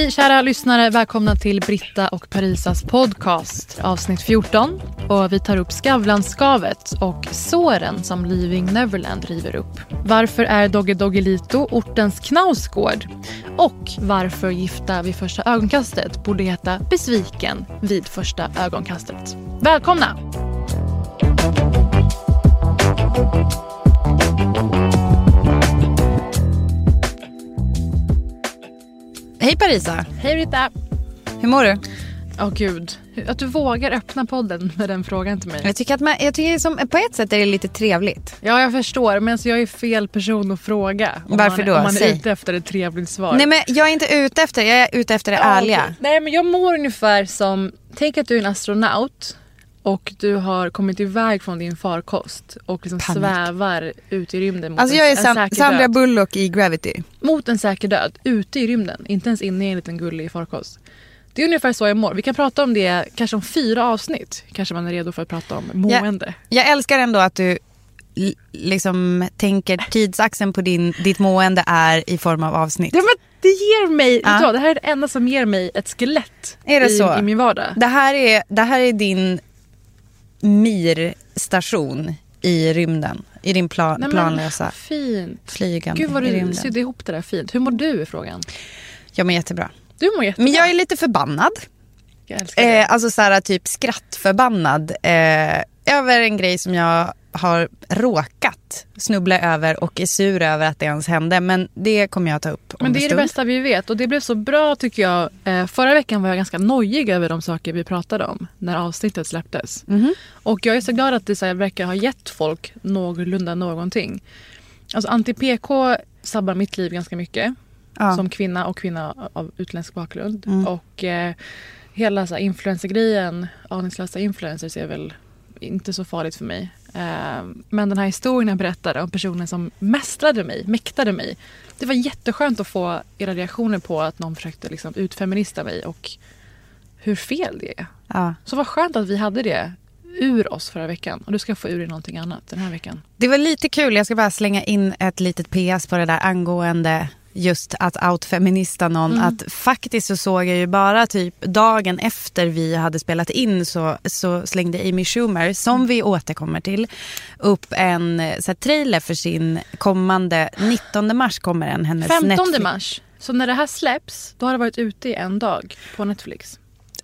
Hej kära lyssnare, välkomna till Britta och Parisas podcast avsnitt 14. Och vi tar upp Skavlanskavet och såren som Leaving Neverland river upp. Varför är Dogge Doggelito ortens knausgård? Och varför Gifta vid första ögonkastet borde heta Besviken vid första ögonkastet. Välkomna! Hej Parisa! Hej Britta! Hur mår du? Åh oh, gud, att du vågar öppna podden med den frågan till mig. Jag tycker att man, jag tycker som, på ett sätt är det lite trevligt. Ja jag förstår men alltså jag är fel person att fråga. Varför man, då? Om man är Säg. ute efter ett trevligt svar. Nej men jag är inte ute efter jag är ute efter det ärliga. okej. Nej men jag mår ungefär som, tänk att du är en astronaut och du har kommit iväg från din farkost och liksom Panik. svävar ut i rymden mot Alltså en, jag är en Sam, säker Sandra död. Bullock i Gravity. Mot en säker död, ute i rymden. Inte ens inne i en liten gullig farkost. Det är ungefär så jag mår. Vi kan prata om det kanske om fyra avsnitt. Kanske man är redo för att prata om mående. Jag älskar ändå att du liksom tänker tidsaxeln på din, ditt mående är i form av avsnitt. Ja, men det ger mig, Ja. det här är det enda som ger mig ett skelett i, i min vardag. Det här är, det här är din MIR-station i rymden. I din plan, Nej, planlösa Fint. flygande Gud vad du sydde ihop det där fint. Hur mår du i frågan? Jag mår jättebra. Du mår jättebra. Men jag är lite förbannad. jag älskar det. Eh, alltså så här, typ skrattförbannad eh, över en grej som jag har råkat snubbla över och är sur över att det ens hände. Men det kommer jag att ta upp om Men det är det bästa vi vet och det blev så bra tycker jag. Eh, förra veckan var jag ganska nojig över de saker vi pratade om när avsnittet släpptes. Mhm. Och jag är så glad att det så här, verkar ha gett folk någorlunda någonting. Alltså anti-PK sabbar mitt liv ganska mycket. Ja. Som kvinna och kvinna av utländsk bakgrund. Mm. Och eh, hela så här, influencergrejen, aningslösa influencers är väl inte så farligt för mig. Eh, men den här historien jag berättade om personen som mästrade mig, mäktade mig. Det var jätteskönt att få era reaktioner på att någon försökte liksom utfeminista mig och hur fel det är. Ja. Så vad skönt att vi hade det ur oss förra veckan. Och du ska få ur dig någonting annat den här veckan. Det var lite kul, jag ska bara slänga in ett litet PS på det där angående just att outfeminista någon. Mm. Att faktiskt så såg jag ju bara typ dagen efter vi hade spelat in så, så slängde Amy Schumer, som vi återkommer till, upp en eh, så här, trailer för sin kommande, 19 mars kommer den, hennes 15 Netflix. mars. Så när det här släpps, då har det varit ute i en dag på Netflix.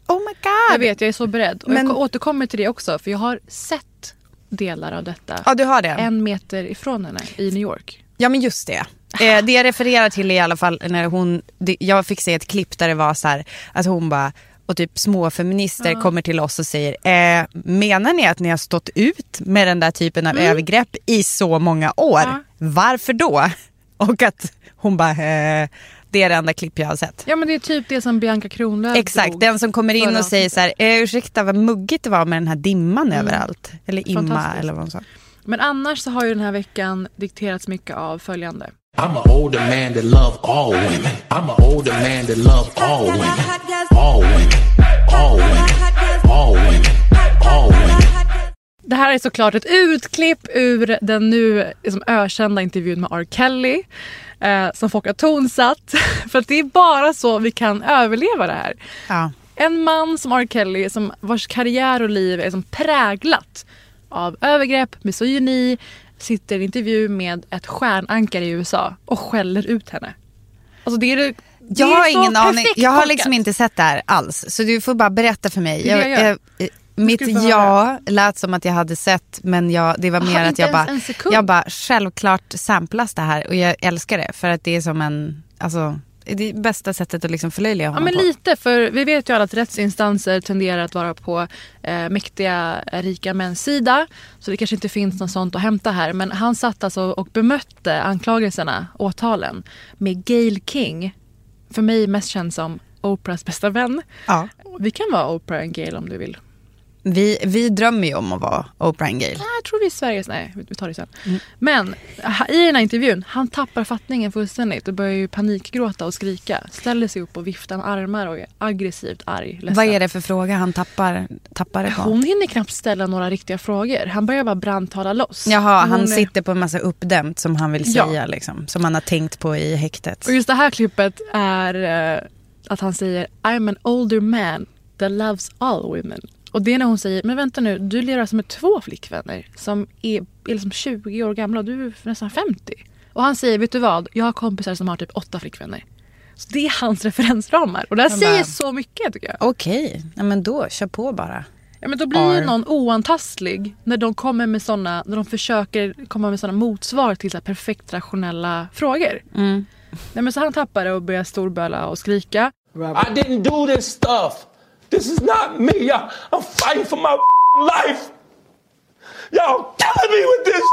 Oh my Jag god! vet, jag är så beredd. Och Men- jag återkommer till det också, för jag har sett delar av detta. Ja du har det? En meter ifrån henne i New York. Ja men just det. Eh, det jag refererar till i alla fall när hon, det, jag fick se ett klipp där det var så här att hon bara och typ småfeminister kommer till oss och säger eh, menar ni att ni har stått ut med den där typen av övergrepp i så många år? Ja. Varför då? Och att hon bara eh, det är det enda klipp jag har sett. Ja men det är typ det som Bianca Kronlöf Exakt, drog den som kommer in och säger så här, eh, ursäkta vad muggigt det var med den här dimman överallt. Eller imma eller vad hon sa. Men annars så har ju den här veckan dikterats mycket av följande. I'm an older man that love all women. I'm an older man that love all women. All women. All women. All women. All women. Det här är såklart ett utklipp ur den nu liksom, ökända intervjun med R. Kelly. Eh, som folk har tonsatt. För att det är bara så vi kan överleva det här. Ja. En man som R. Kelly som vars karriär och liv är som präglat av övergrepp, misogyni, sitter i en intervju med ett stjärnankare i USA och skäller ut henne. Alltså det är det, det Jag är har så ingen aning. Jag har liksom inte sett det här alls. Så du får bara berätta för mig. Jag gör. eh, mitt ja lät som att jag hade sett men jag, det var Aha, mer att inte jag bara, jag bara självklart samplas det här och jag älskar det för att det är som en, alltså det bästa sättet att liksom förlöjliga Ja honom men på. lite, för vi vet ju alla att rättsinstanser tenderar att vara på eh, mäktiga, eh, rika mäns sida. Så det kanske inte finns något sånt att hämta här. Men han satt alltså och bemötte anklagelserna, åtalen, med Gail King. För mig mest känd som Oprahs bästa vän. Ja. Vi kan vara Oprah och Gail om du vill. Vi, vi drömmer ju om att vara Oprah and Gail. Nej, Jag tror vi är Sveriges... Nej, vi tar det sen. Men ha- i den här intervjun, han tappar fattningen fullständigt och börjar ju panikgråta och skrika. Ställer sig upp och viftar med armar och är aggressivt arg. ledsen. Vad är det för fråga han tappar, tappar det på? Hon hinner knappt ställa några riktiga frågor. Han börjar bara brandtala loss. Jaha, Hon han är- sitter på en massa uppdämt som han vill Ja. säga liksom. Som han har tänkt på i häktet. Och just det här klippet är eh, att han säger I'm an older man that loves all women. Och det är när hon säger, men vänta nu, du lever alltså med två flickvänner som är, är liksom 20 år gamla och du är nästan 50. Och han säger, vet du vad, jag har kompisar som har typ åtta flickvänner. Så det är hans referensramar. Och det här säger bara- så mycket tycker jag. Okej, ja, men då, kör på bara. Ja, men då blir ju någon oantastlig när de kommer med såna, när de försöker komma med såna motsvar till så här perfekt rationella frågor. Mm. Nej, men så han tappar det och börjar storböla och skrika. I didn't do this stuff. This is not me. I, I'm fighting for my life. Y'all killing me with this.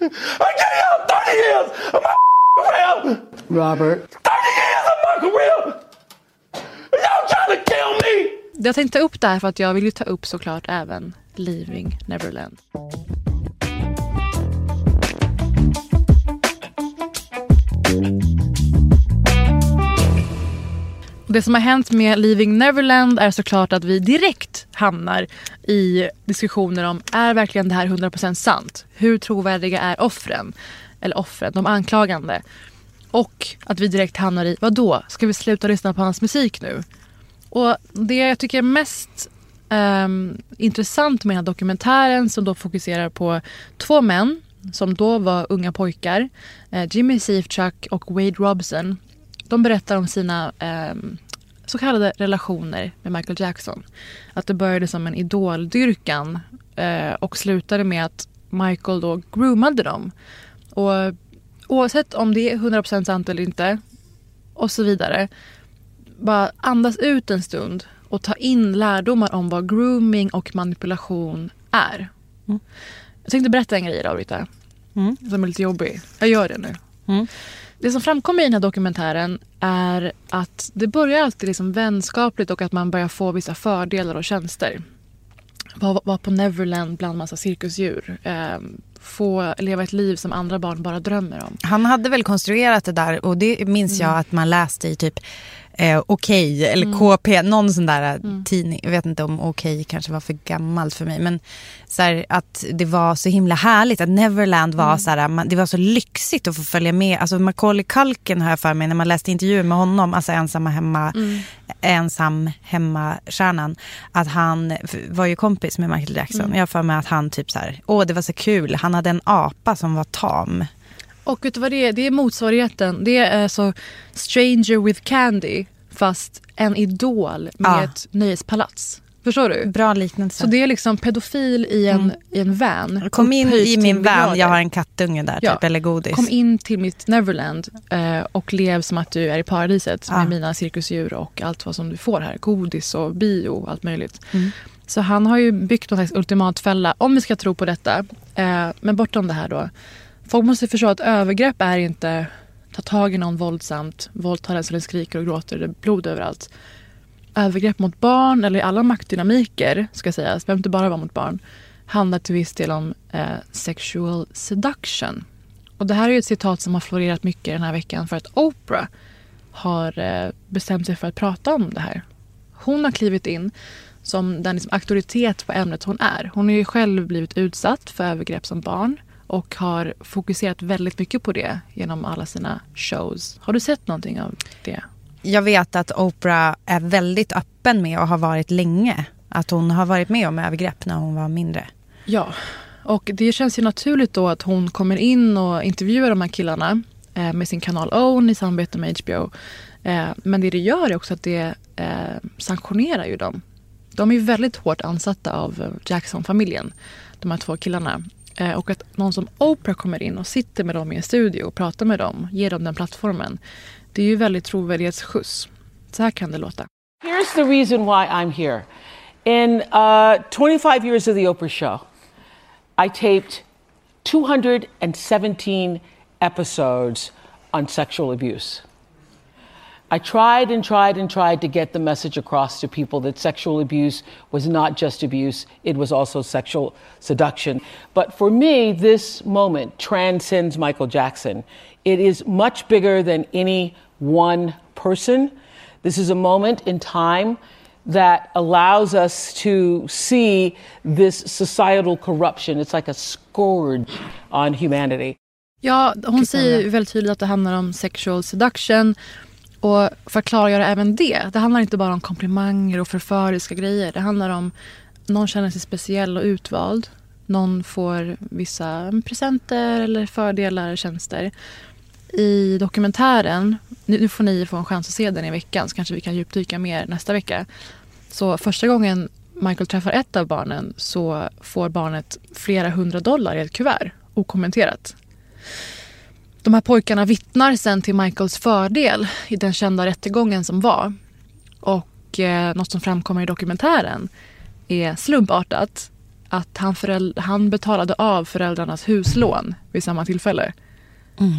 I gave y'all 30 years of my career. Robert. 30 years of my career. Y'all trying to kill me. Jag tänkte ta upp det här för att jag vill ju ta upp såklart även Leaving Neverland. Det som har hänt med Leaving Neverland är såklart att vi direkt hamnar i diskussioner om är verkligen det här 100% sant? Hur trovärdiga är offren? Eller offren, de anklagande. Och att vi direkt hamnar i, vad då? Ska vi sluta lyssna på hans musik nu? Och det jag tycker är mest um, intressant med den här dokumentären som då fokuserar på två män som då var unga pojkar. Eh, Jimmy Safechuck och Wade Robson. De berättar om sina ehm, så kallade relationer med Michael Jackson. Att det började som en idoldyrkan eh, och slutade med att Michael då groomade dem. Och oavsett om det är 100% sant eller inte och så vidare bara andas ut en stund och ta in lärdomar om vad grooming och manipulation är. Jag tänkte berätta en grej idag, Rita. Som är lite jobbig. Jag gör det nu. Det som framkommer i den här dokumentären är att det börjar alltid liksom vänskapligt och att man börjar få vissa fördelar och tjänster. Vara var på Neverland bland massa cirkusdjur. Eh, få leva ett liv som andra barn bara drömmer om. Han hade väl konstruerat det där och det minns Mm. jag att man läste i typ eh, Okej eller Mm. KP, någon sån där eh, tidning. Jag vet inte om Okej kanske var för gammalt för mig. Men så här, att det var så himla härligt att Neverland var Mm. så här, man, det var så lyxigt att få följa med. Alltså Macaulay Culkin har jag för mig när man läste intervjuer med honom, alltså ensamma hemma, Mm. ensam hemma-stjärnan. Att han var ju kompis med Michael Jackson. Mm. Jag har för mig att han typ så här, åh det var så kul, han hade en apa som var tam. Och vet du vad det är? Det är motsvarigheten. Det är så Stranger with Candy fast en idol med Ja. ett nöjespalats. Förstår du? Bra liknelse. Så det är liksom pedofil i en, i en van. Kom in i min van, jag har en kattunge där Ja. typ, eller godis. Kom in till mitt Neverland eh, och lev som att du är i paradiset Ja. med mina cirkusdjur och allt vad som du får här. Godis och bio och allt möjligt. Mm. Så han har ju byggt någon slags ultimatfälla, om vi ska tro på detta. Eh, men bortom det här då. Folk måste förstå att övergrepp är inte ta tag i någon våldsamt, våldta den så den skriker och gråter, det är blod överallt. Övergrepp mot barn, eller alla maktdynamiker, ska sägas, behöver inte bara vara mot barn, handlar till viss del om eh, sexual seduction. Och det här är ju ett citat som har florerat mycket den här veckan för att Oprah har eh, bestämt sig för att prata om det här. Hon har klivit in som den liksom auktoritet på ämnet hon är. Hon har ju själv blivit utsatt för övergrepp som barn och har fokuserat väldigt mycket på det genom alla sina shows. Har du sett någonting av det? Jag vet att Oprah är väldigt öppen med och har varit länge. Att hon har varit med om övergrepp när hon var mindre. Ja. Och det känns ju naturligt då att hon kommer in och intervjuar de här killarna eh, med sin kanal Own i samarbete med HBO. Eh, men det det gör är också att det eh, sanktionerar ju dem. De är väldigt hårt ansatta av eh, Jackson-familjen, de här två killarna. Eh, och att någon som Oprah kommer in och sitter med dem i en studio och pratar med dem, ger dem den plattformen. Det är ju väldigt trovärdighetsskjuts. Så här kan det låta. Here's the reason why I'm here. In uh, 25 years of the Oprah Show, I taped 217 episodes on sexual abuse. I tried and tried and tried to get the message across to people that sexual abuse was not just abuse, it was also sexual seduction. But for me, this moment transcends Michael Jackson. It is much bigger than any one person. This is a moment in time that allows us to see this societal corruption. It's like a scourge on humanity. Ja, hon säger väldigt tydligt att det handlar om sexual seduction. Och för att klargöra även det, det handlar inte bara om komplimanger och förföriska grejer. Det handlar om någon känner sig speciell och utvald. Någon får vissa presenter eller fördelar, tjänster. I dokumentären, nu får ni få en chans att se den i veckan så kanske vi kan djupdyka mer nästa vecka. Så första gången Michael träffar ett av barnen så får barnet flera hundra dollar i ett kuvert okommenterat. De här pojkarna vittnar sen till Michaels fördel i den kända rättegången som var. Och eh, något som framkommer i dokumentären är slumpartat att han, han betalade av föräldrarnas huslån vid samma tillfälle. Mm.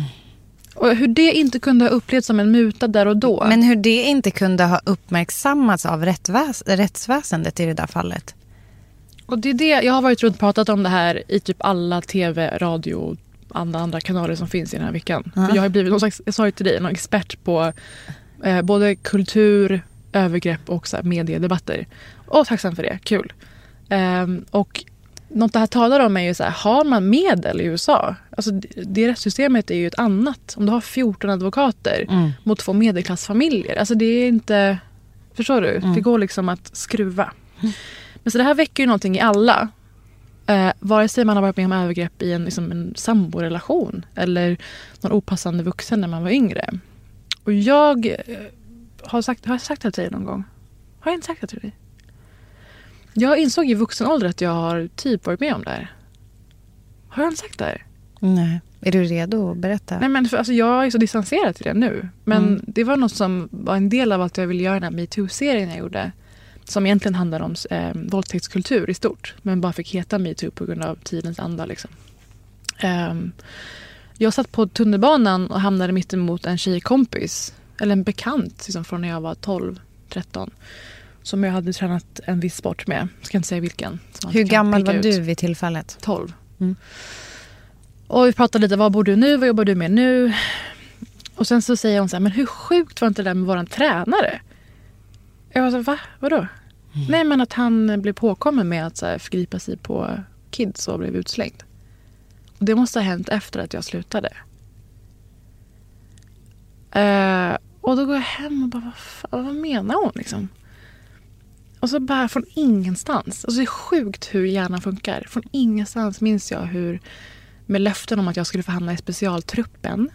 Och hur det inte kunde ha upplevts som en muta där och då. Men hur det inte kunde ha uppmärksammats av rättsväs rättsväsendet i det där fallet. Och det är det, jag har varit runt och pratat om det här i typ alla tv, radio, alla andra kanaler som finns i den här veckan. Mm. För jag har blivit någon slags, jag sa ju till dig, någon expert på eh, både kultur, övergrepp och så här, mediedebatter. Och tacksam för det, kul. Um, och något det här talar om är ju så här, har man medel i USA? Alltså det rättssystemet är ju ett annat. Om du har 14 advokater mm. mot två medelklassfamiljer. Alltså det är inte, förstår du? Mm. Det går liksom att skruva. Mm. Men så det här väcker ju någonting i alla. Eh, vare sig man har varit med om övergrepp i en, liksom en samborelation eller någon opassande vuxen när man var yngre. Och jag eh, har sagt, har jag sagt det till dig någon gång? Har jag inte sagt det till dig? Jag insåg i vuxen ålder att jag har typ varit med om det här. Har jag inte sagt det här? Nej. Är du redo att berätta? Nej, men för, alltså, jag är så distanserad till det nu. Men mm. det var något som var en del av allt jag ville göra i den här metoo-serien jag gjorde. Som egentligen handlar om eh, våldtäktskultur i stort. Men bara fick heta metoo på grund av tidens anda. Liksom. Um, jag satt på tunnelbanan och hamnade mittemot en tjejkompis. Eller en bekant liksom, från när jag var 12, 13 som jag hade tränat en viss sport med. Jag ska inte säga vilken. Hur gammal var ut. du vid tillfället? 12. Mm. Och vi pratade lite, vad bor du nu? Vad jobbar du med nu? Och sen så säger hon så här, men hur sjukt var inte det där med våran tränare? Jag var så va? Vadå? Mm. Nej men att han blev påkommen med att så här, förgripa sig på kids och blev utslängd. Och det måste ha hänt efter att jag slutade. Uh, och då går jag hem och bara, vad, fan, vad menar hon liksom? Och så bara från ingenstans. Alltså det är sjukt hur hjärnan funkar. Från ingenstans minns jag hur med löften om att jag skulle få hamna i specialtruppen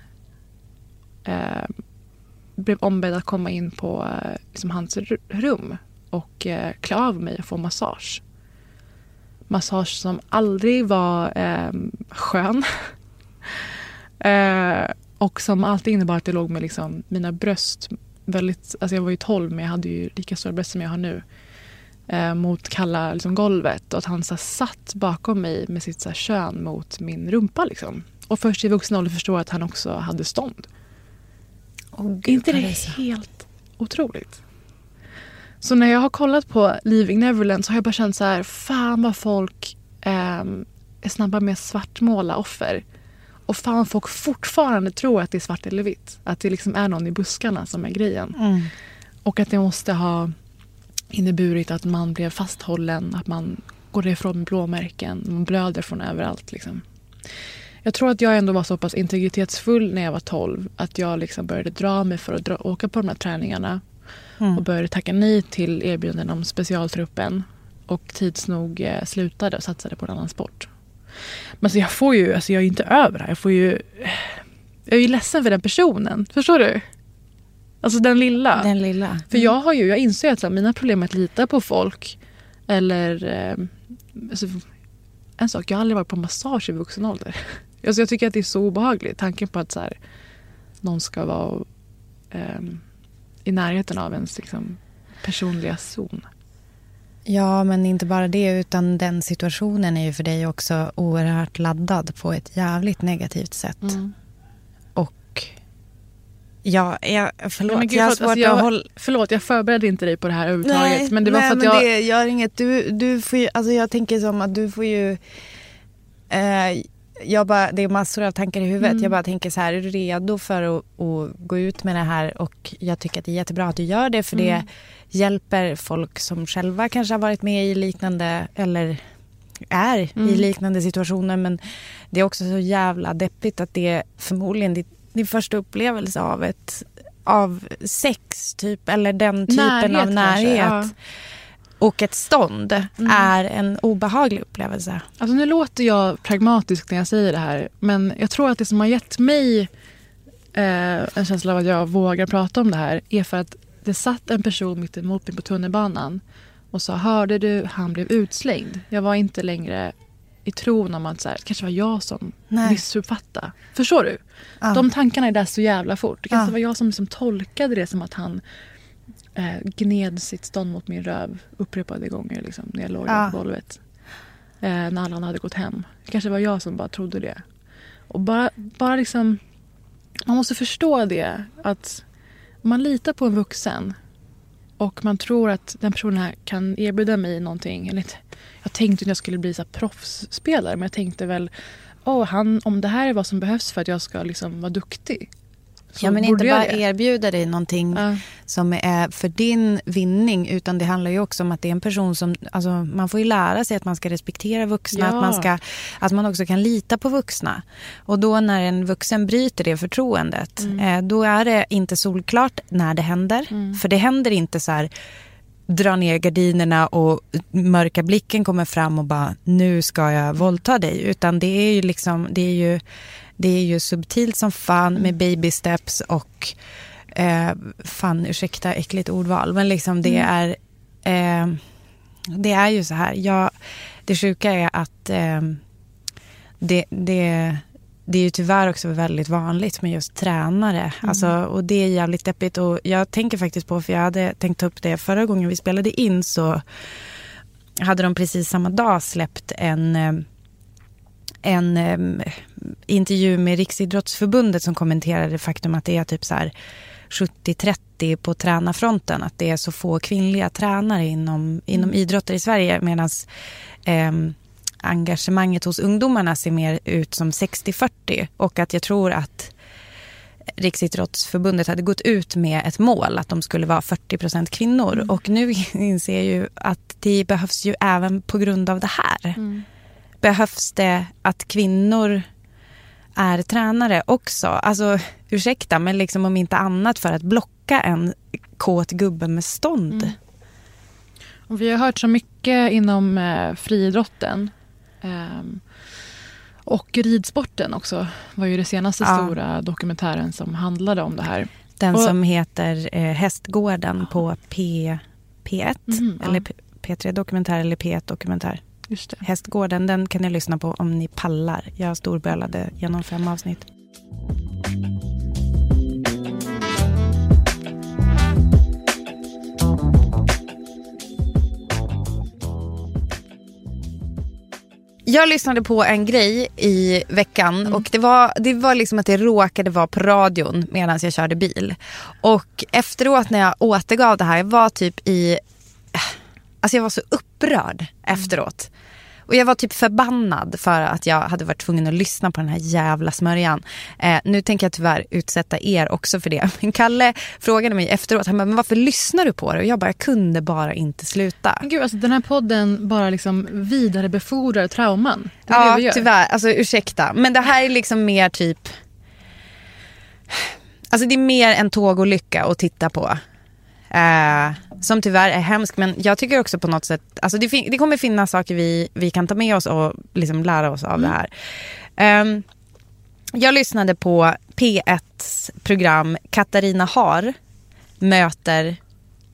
eh, blev ombedd att komma in på eh, liksom hans rum och eh, klä av mig och få massage. Massage som aldrig var eh, skön. eh, och som alltid innebar att det låg med liksom mina bröst väldigt... Alltså jag var ju 12 men jag hade ju lika stora bröst som jag har nu eh, mot kalla liksom, golvet och att han så, satt bakom mig med sitt så, kön mot min rumpa. Liksom. Och först i vuxen ålder förstår jag att han också hade stånd. Oh, Gud, inte det helt otroligt? Så när jag har kollat på Leaving Neverland så har jag bara känt så här, fan vad folk eh, är snabba med att svartmåla offer. Och fan folk fortfarande tror att det är svart eller vitt. Att det liksom är någon i buskarna som är grejen. Mm. Och att det måste ha inneburit att man blev fasthållen, att man går ifrån med blåmärken, man blöder från överallt. Liksom. Jag tror att jag ändå var så pass integritetsfull när jag var 12 att jag liksom började dra mig för att dra, åka på de här träningarna mm. och började tacka nej till erbjudanden om specialtruppen och tids nog eh, slutade och satsade på en annan sport. Men alltså jag får ju, alltså jag är inte över det här. Jag får ju, jag är ju ledsen för den personen. Förstår du? Alltså den lilla. Den lilla. För jag har ju, jag inser att så mina problem är att lita på folk. Eller, eh, alltså, en sak, jag har aldrig varit på massage i vuxen ålder. Alltså jag tycker att det är så obehagligt. Tanken på att så här, någon ska vara eh, i närheten av ens liksom, personliga zon. Ja, men inte bara det, utan den situationen är ju för dig också oerhört laddad på ett jävligt negativt sätt. Mm. Och ja, jag, förlåt, men gud, jag har svårt alltså, jag, att hålla... Förlåt, jag förberedde inte dig på det här överhuvudtaget. Nej, men det var nej, för att jag... det gör inget. Du, du får ju, alltså jag tänker som att du får ju... Eh, jag bara, det är massor av tankar i huvudet. Mm. Jag bara tänker så här, är du redo för att, att gå ut med det här? Och jag tycker att det är jättebra att du gör det för Mm. det hjälper folk som själva kanske har varit med i liknande eller är i Mm. liknande situationer. Men det är också så jävla deppigt att det är förmodligen din, din första upplevelse av ett av sex typ eller den typen Närhet av kanske, närhet. ja. Och ett stånd Mm. är en obehaglig upplevelse. Alltså nu låter jag pragmatisk när jag säger det här. Men jag tror att det som har gett mig eh, en känsla av att jag vågar prata om det här är för att det satt en person mitt emot mig på tunnelbanan och sa hörde du, han blev utslängd. Jag var inte längre i tron om att så här, det kanske var jag som Nej. missuppfattade. Förstår du? Ja. De tankarna är där så jävla fort. Det kanske Ja. var jag som liksom tolkade det som att han eh, gned sitt stånd mot min röv upprepade gånger liksom, när jag låg Ja. på golvet. Eh, när alla hade gått hem. Det kanske var jag som bara trodde det. Och bara, bara liksom... Man måste förstå det. Att man litar på en vuxen och man tror att den personen här kan erbjuda mig någonting. Eller jag tänkte att jag skulle bli så proffsspelare men jag tänkte väl oh, han, om det här är vad som behövs för att jag ska liksom vara duktig. Så Ja, men inte bara erbjuda dig någonting Ja. som är för din vinning utan det handlar ju också om att det är en person som, alltså man får ju lära sig att man ska respektera vuxna, Ja. att, man ska, att man också kan lita på vuxna. Och då när en vuxen bryter det förtroendet, Mm. eh, då är det inte solklart när det händer. För det händer inte så här, dra ner gardinerna och mörka blicken kommer fram och bara nu ska jag våldta dig. Utan det är ju liksom, det är ju, det är ju subtilt som fan med baby steps och eh, fan ursäkta äckligt ordval men liksom det är eh, det är ju så här. Jag, det sjuka är att eh, det, det, det är ju tyvärr också väldigt vanligt med just tränare. Alltså, och det är jävligt deppigt. Och jag tänker faktiskt på, för jag hade tänkt ta upp det förra gången vi spelade in så hade de precis samma dag släppt en, eh, en eh, intervju med Riksidrottsförbundet som kommenterade det faktum att det är typ så här 70-30 på tränarfronten. Att det är så få kvinnliga tränare inom, inom idrotter i Sverige. Medan eh, engagemanget hos ungdomarna ser mer ut som 60-40. Och att jag tror att Riksidrottsförbundet hade gått ut med ett mål att de skulle vara 40% kvinnor. Och nu inser jag ju att det behövs ju även på grund av det här. Behövs det att kvinnor är tränare också? Alltså ursäkta, men liksom om inte annat för att blocka en kåt gubbe med stånd. Och vi har hört så mycket inom eh, friidrotten. Ehm, och ridsporten också var ju det senaste Ja. stora dokumentären som handlade om det här. Den Och- som heter eh, Hästgården på P, P1 Mhm, ja. eller P, P3 Dokumentär eller P1 Dokumentär. Just det. Hästgården, den kan ni lyssna på om ni pallar. Jag storbölade genom fem avsnitt. Jag lyssnade på en grej i veckan och det var, det var liksom att det råkade vara på radion medan jag körde bil. Och efteråt när jag återgav det här, jag var typ i... Alltså jag var så upprörd efteråt. Och jag var typ förbannad för att jag hade varit tvungen att lyssna på den här jävla smörjan. Eh, nu tänker jag tyvärr utsätta er också för det. Men Kalle frågade mig efteråt, han bara, men varför lyssnar du på det? Och jag bara, jag kunde bara inte sluta. Men gud, alltså, den här podden bara liksom vidarebefordrar trauman. Det är det Ja, gör. tyvärr. Alltså ursäkta. Men det här är liksom mer typ... Alltså det är mer en tågolycka att titta på. Eh, som tyvärr är hemsk, men jag tycker också på något sätt, alltså det, fin- det kommer finnas saker vi, vi kan ta med oss och liksom lära oss av det här. Ehm, jag lyssnade på P1s program Katarina Har möter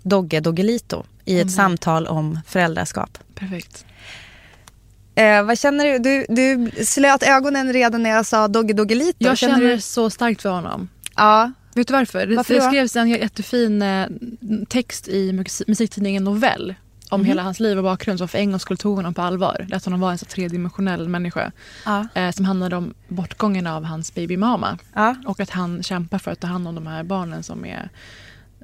Dogge Doggelito i ett samtal om föräldraskap. Perfekt. Eh, vad känner du? du? Du slöt ögonen redan när jag sa Dogge Doggelito. Jag känner du? så starkt för honom. Ja. Vet du varför? Det, Varför det skrevs en jättefin eh, text i musik- musiktidningen Novell om Mhm. hela hans liv och bakgrund som för en gång skulle tog honom på allvar. Att honom var en så tredimensionell människa. Ja. Eh, som handlade om bortgången av hans babymama. Ja. Och att han kämpar för att ta hand om de här barnen som är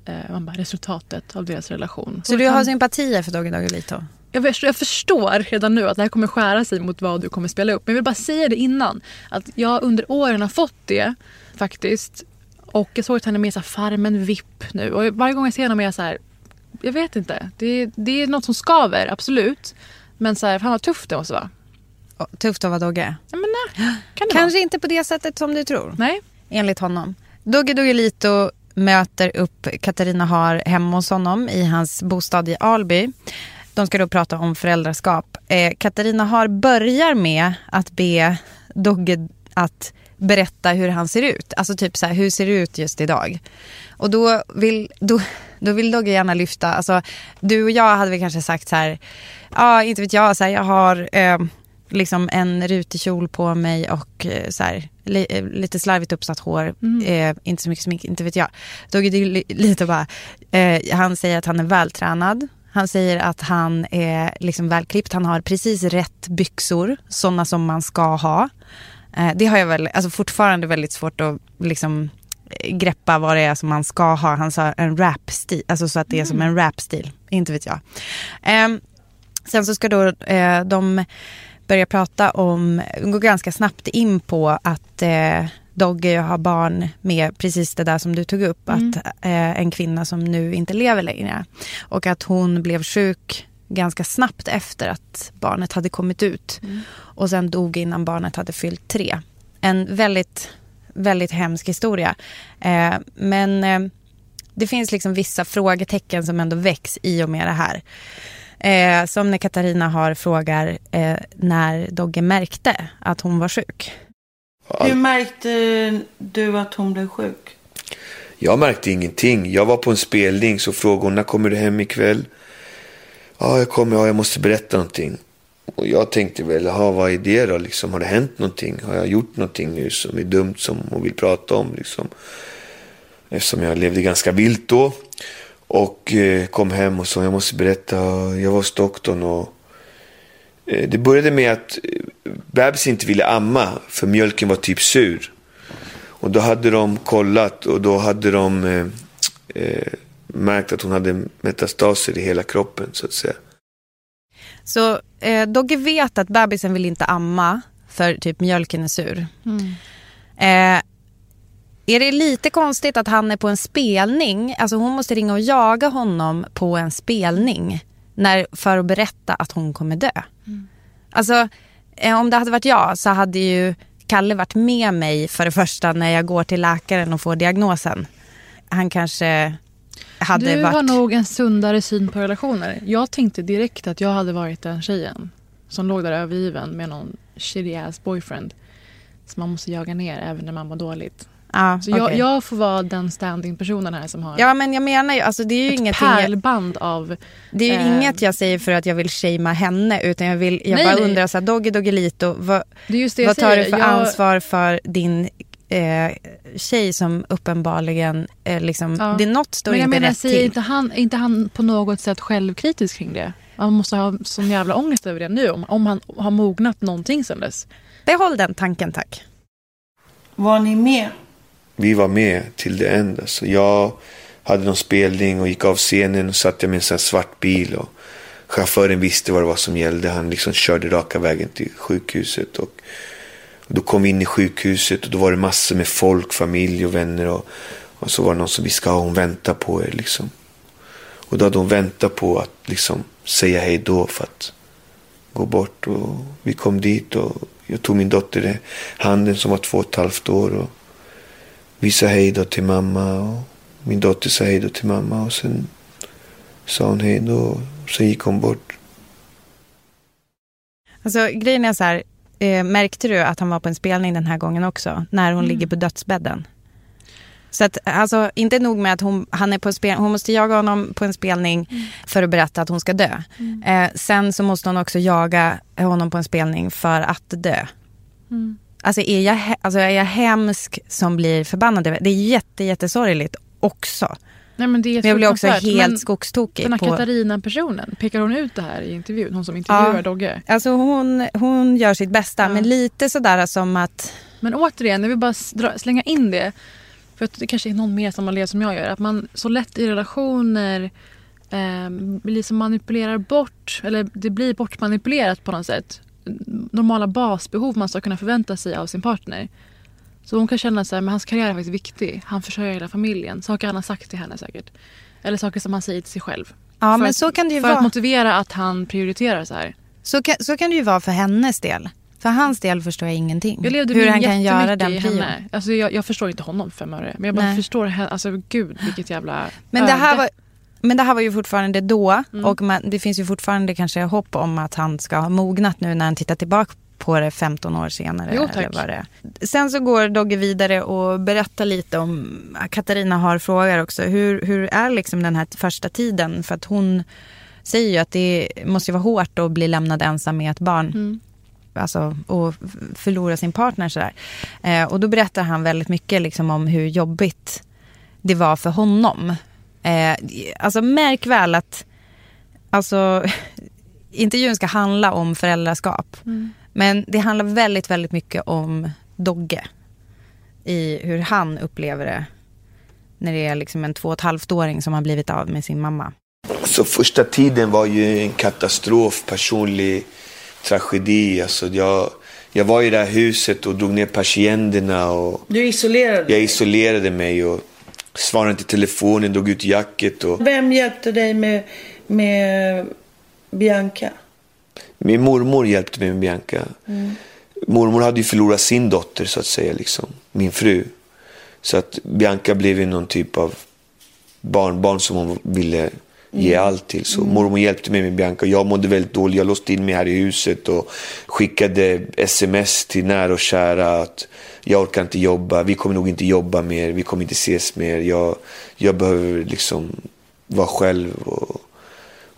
eh, man bara, resultatet av deras relation. Så Och du har han, sympatier för Dogge Doggelito? jag, förstår, jag förstår redan nu att det här kommer skära sig mot vad du kommer spela upp. Men jag vill bara säga det innan. Att jag under åren har fått det faktiskt. Och jag såg att han är med i Farmen VIP nu. Och varje gång jag ser honom är jag så här. Jag vet inte. Det, det är något som skaver, absolut. Men så här, fan vad tufft det måste vara. Tufft att vara Dogge. Ja, men nej. Kan Kanske inte på det sättet som du tror. vara? Nej. enligt honom. Dogge Doggelito möter upp Katarina Har hemma hos honom i hans bostad i Alby. De ska då prata om föräldraskap. Eh, Katarina Har börjar med att be Dogge att berätta hur han ser ut. Alltså typ så här, hur ser det ut just idag? Och då vill, då, då vill Dogge gärna lyfta, alltså du och jag hade väl kanske sagt så här, ja inte vet jag, så här, jag har eh, liksom en rutig kjol på mig och eh, så här, li, eh, lite slarvigt uppsatt hår, eh, inte så mycket smink, inte vet jag. Dogge det är li, lite bara, han säger att han är vältränad. Han säger att han är liksom välklippt, han har precis rätt byxor, sådana som man ska ha. Eh, det har jag väl, alltså fortfarande väldigt svårt att liksom eh, greppa vad det är som man ska ha. Han sa en rap-stil, alltså så att det är som en rap-stil, inte vet jag. Ehm, Sen så ska då eh, de börja prata om, gå ganska snabbt in på att eh, Dogge har barn med precis det där som du tog upp. Att eh, en kvinna som nu inte lever längre. Och att hon blev sjuk ganska snabbt efter att barnet hade kommit ut. Och sen dog innan barnet hade fyllt tre. En väldigt, väldigt hemsk historia. Eh, men eh, det finns liksom vissa frågetecken som ändå väcks i och med det här. Eh, som när Katarina har frågar eh, när Dogge märkte att hon var sjuk. Hur märkte du att hon blev sjuk? Jag märkte ingenting. Jag var på en spelning så frågade hon när kommer du hem ikväll? Ja, jag kommer. Ja, jag måste berätta någonting. Och jag tänkte väl, jaha, vad är det då? Liksom, har det hänt någonting? Har jag gjort någonting nu som är dumt som hon vill prata om? Liksom? Eftersom jag levde ganska vilt då. Och eh, kom hem och sa, jag måste berätta. Jag var hos doktorn och eh, det började med att eh, bebisen inte ville amma för mjölken var typ sur. Och då hade de kollat och då hade de eh, eh, märkt att hon hade metastaser i hela kroppen så att säga. Så eh, Dogge vet att bebisen vill inte amma för typ mjölken är sur. Eh, är det lite konstigt att han är på en spelning? Alltså hon måste ringa och jaga honom på en spelning när, för att berätta att hon kommer dö. Alltså eh, om det hade varit jag så hade ju Kalle varit med mig för det första när jag går till läkaren och får diagnosen. Han kanske hade Du varit... har nog en sundare syn på relationer. Jag tänkte direkt att jag hade varit den tjejen som låg där övergiven med någon shitty ass boyfriend som man måste jaga ner även när man mår dåligt. Ja, Så jag, okej. jag får vara den standing personen här som har ja men jag menar ju, alltså det är ju ett ingenting... Jag... pärlband av... Det är ju Eh. inget jag säger för att jag vill shamea henne utan jag, vill, jag Nej, bara nej. undrar så här, Doggy Doggelito, vad, Det är just det jag vad tar säger. du för jag, ansvar för din eh, tjej som uppenbarligen, eh, liksom, Ja. det är något står Men jag inte menar, rätt till. inte han, är inte han på något sätt självkritisk kring det? Man måste ha sån jävla ångest över det nu om, om han har mognat någonting sen dess. Behåll den tanken tack. Var ni med? Vi var med till det enda. Så jag hade någon spelning och gick av scenen och satte mig i en svart bil. Och chauffören visste vad det var som gällde. Han liksom körde raka vägen till sjukhuset. Och då kom vi in i sjukhuset och då var det massor med folk, familj och vänner. Och, och så var det någon som viskade, hon väntar på er liksom. Och då hade hon väntat på att liksom säga hej då för att gå bort. Och vi kom dit och jag tog min dotter i handen som var två och ett halvt år. Och vi sa hej då till mamma och min dotter sa hej då till mamma och sen sa hon hej då. Sen gick hon bort. Alltså grejen är så här, eh, märkte du att han var på en spelning den här gången också? När hon ligger på dödsbädden? Så att, alltså, inte nog med att hon, han är på spel, hon måste jaga honom på en spelning för att berätta att hon ska dö. Eh, sen så måste hon också jaga honom på en spelning för att dö. Alltså, är jag, alltså är jag hemsk som blir förbannad? Det är jätte, jättesorgligt också. Nej, men, Men jag blir också helt Men skogstokig. Den här på, Katarina-personen, pekar hon ut det här i intervjun? Hon som intervjuar Ja. Dogge? Alltså hon, hon gör sitt bästa, Ja. men lite sådär som att... Men återigen, jag vill bara slänga in det. För att det kanske är någon mer som har levt som jag gör. Att man så lätt i relationer eh, blir som manipulerar bort, eller det blir bortmanipulerat på något sätt. Normala basbehov man ska kunna förvänta sig av sin partner. Så hon kan känna så här, men hans karriär är faktiskt viktig. Han försörjer hela familjen. Saker han har sagt till henne säkert. Eller saker som han säger till sig själv. Ja, för men att, så kan det ju För vara. att motivera att han prioriterar så här. Så kan, så kan det ju vara för hennes del. För hans del förstår jag ingenting. Jag levde Hur han kan göra den prion. Alltså jag, jag förstår inte honom för fem öre. Men jag bara Nej. förstår henne. Alltså gud vilket jävla Men det, här var, men det här var ju fortfarande då. Mm. Och man, det finns ju fortfarande kanske hopp om att han ska ha mognat nu när han tittar tillbaka på det 15 år senare. Jo, tack. Eller vad det är. Sen så går Dogge vidare och berättar lite om, Katarina har frågor också, hur, hur är liksom den här första tiden? För att hon säger ju att det måste vara hårt att bli lämnad ensam med ett barn. Mm. Alltså, och förlora sin partner sådär. Eh, och då berättar han väldigt mycket liksom om hur jobbigt det var för honom. Eh, alltså märk väl att alltså, intervjun ska handla om föräldraskap. Men det handlar väldigt, väldigt mycket om Dogge. I hur han upplever det. När det är liksom en två och ett halvt åring som har blivit av med sin mamma. Så första tiden var ju en katastrof, personlig tragedi. Alltså jag, jag var i det här huset och drog ner persiennerna och Du isolerade jag isolerade mig och svarade inte i telefonen, drog ut jacket och Vem hjälpte dig med, med Bianca? Min mormor hjälpte mig med Bianca. Mormor hade ju förlorat sin dotter så att säga, liksom, min fru. Så att Bianca blev ju någon typ av barnbarn som hon ville ge allt till. Så mormor hjälpte mig med Bianca. Jag mådde väldigt dåligt. Jag låste in mig här i huset och skickade sms till nära och kära att jag orkar inte jobba. Vi kommer nog inte jobba mer. Vi kommer inte ses mer. Jag, jag behöver liksom vara själv. Och,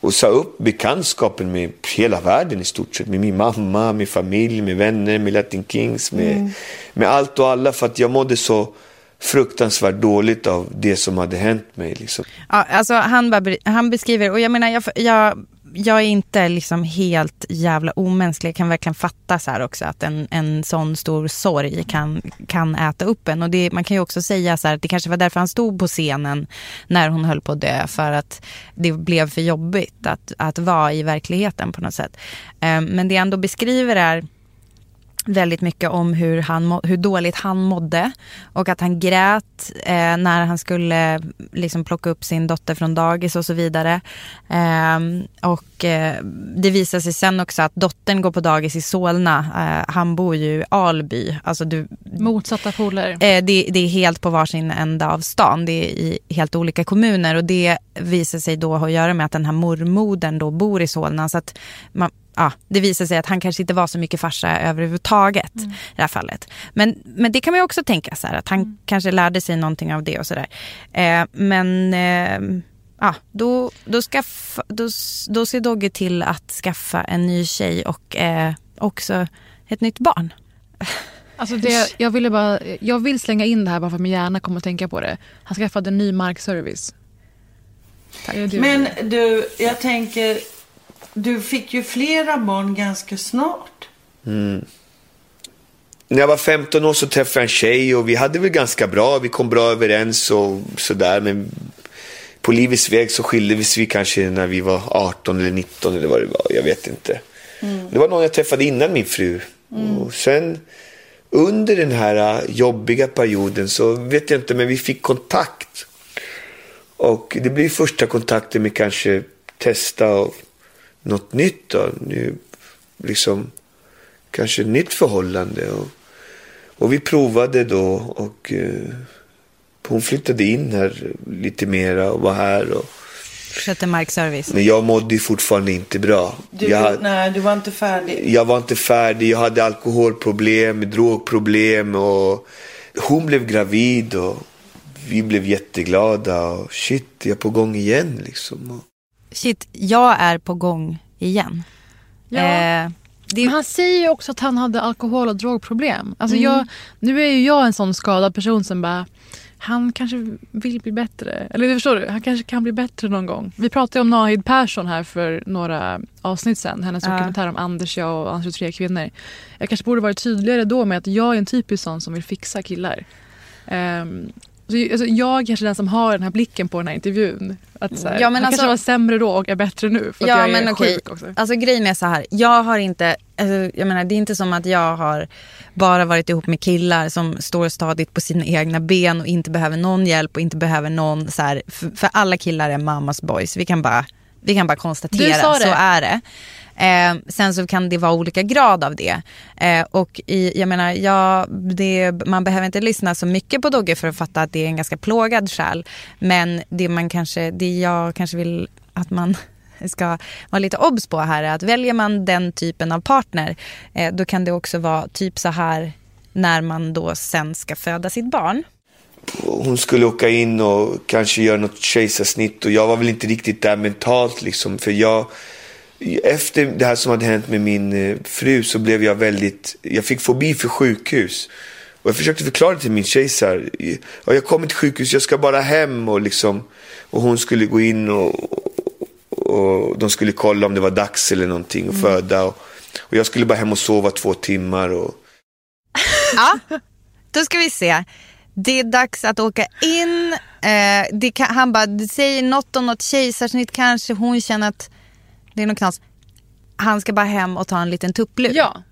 och sa upp bekantskapen med hela världen i stort sett. Med min mamma, min familj, med vänner, med Latin Kings, med, med allt och alla. För att jag mådde så fruktansvärt dåligt av det som hade hänt mig. Liksom. Ja, alltså han, bara, han beskriver, och jag menar, jag, jag, jag är inte liksom helt jävla omänsklig. Jag kan verkligen fatta så här också att en, en sån stor sorg kan, kan äta upp en. Och det, man kan ju också säga så här att det kanske var därför han stod på scenen när hon höll på att dö. För att det blev för jobbigt att, att vara i verkligheten på något sätt. Eh, men det jag ändå beskriver är väldigt mycket om hur, han, hur dåligt han mådde. Och att han grät eh, när han skulle liksom plocka upp sin dotter från dagis och så vidare. Ehm, och eh, det visar sig sen också att dottern går på dagis i Solna. Eh, han bor ju i Alby. Alltså du, Motsatta poler. Eh, det, det är helt på varsin ända av stan. Det är i helt olika kommuner. Och det visar sig då ha att göra med att den här mormodern då bor i Solna. Så att man, ja, det visar sig att han kanske inte var så mycket farsa överhuvudtaget i det här fallet. Men, men det kan man ju också tänka så här, att han kanske lärde sig någonting av det och sådär. Eh, men eh, ja, då, då, skaff, då, då ser Dogge till att skaffa en ny tjej och eh, också ett nytt barn. Alltså det, jag, ville bara, jag vill slänga in det här bara för att min hjärna kommer att tänka på det. Han skaffade en ny markservice. Men du, jag tänker, du fick ju flera barn ganska snart. När jag var 15 år så träffade jag en tjej och vi hade väl ganska bra. Vi kom bra överens och sådär. Men på livets väg så skildes vi kanske när vi var 18 eller 19 eller vad det var. Jag vet inte. Det var någon jag träffade innan min fru. Och sen under den här äh, jobbiga perioden så vet jag inte, men vi fick kontakt. Och det blev första kontakten med kanske testa och något nytt då. Nu, liksom kanske ett nytt förhållande. Och, och vi provade då och eh, hon flyttade in här lite mera och var här. Och, Skötte markservice. Men jag mådde fortfarande inte bra. Du, jag, nej, du var inte färdig. jag var inte färdig, jag hade alkoholproblem, drogproblem och hon blev gravid och vi blev jätteglada och shit, jag är på gång igen liksom. Shit, jag är på gång igen. Ja. Eh, det, Men han säger ju också att han hade alkohol och drogproblem. Alltså Mm. jag, nu är ju jag en sån skadad person som bara han kanske vill bli bättre. Eller förstår du? Han kanske kan bli bättre någon gång. Vi pratade om Nahid Persson här för några avsnitt sen. Hennes Ja. dokumentär om Anders, jag och hans 23 kvinnor. Jag kanske borde varit tydligare då med att jag är en typisk sån som vill fixa killar. Um, alltså, jag är kanske den som har den här blicken på den här intervjun. Att, så här, Ja, men han alltså- kanske var sämre då och är bättre nu för att Ja jag är men okej, sjuk också. alltså grejen är så här. Jag har inte, alltså, jag menar det är inte som att jag har bara varit ihop med killar som står stadigt på sina egna ben och inte behöver någon hjälp och inte behöver någon så här, för, för alla killar är mammas boys. Vi kan bara, vi kan bara konstatera, så är det. Eh, sen så kan det vara olika grad av det. Eh, och i, jag menar, ja, det, man behöver inte lyssna så mycket på Dogge för att fatta att det är en ganska plågad själ. Men det, man kanske, det jag kanske vill att man ska vara lite obs på här är att väljer man den typen av partner eh, då kan det också vara typ så här när man då sen ska föda sitt barn. hon skulle åka in och kanske göra något kejsarsnitt och jag var väl inte riktigt där mentalt liksom. För jag, efter det här som hade hänt med min eh, fru så blev jag väldigt, jag fick fobi för sjukhus. Och jag försökte förklara till min tjej så här, ja, jag kommer till sjukhus, jag ska bara hem och liksom, och hon skulle gå in och, och de skulle kolla om det var dags eller någonting och föda. Och, och jag skulle bara hem och sova två timmar och Ja, då ska vi se. Det är dags att åka in. Eh, det kan, han bara, säger något om något kejsarsnitt kanske. Hon känner att det är något knas. Han ska bara hem och ta en liten tupplur. Ja.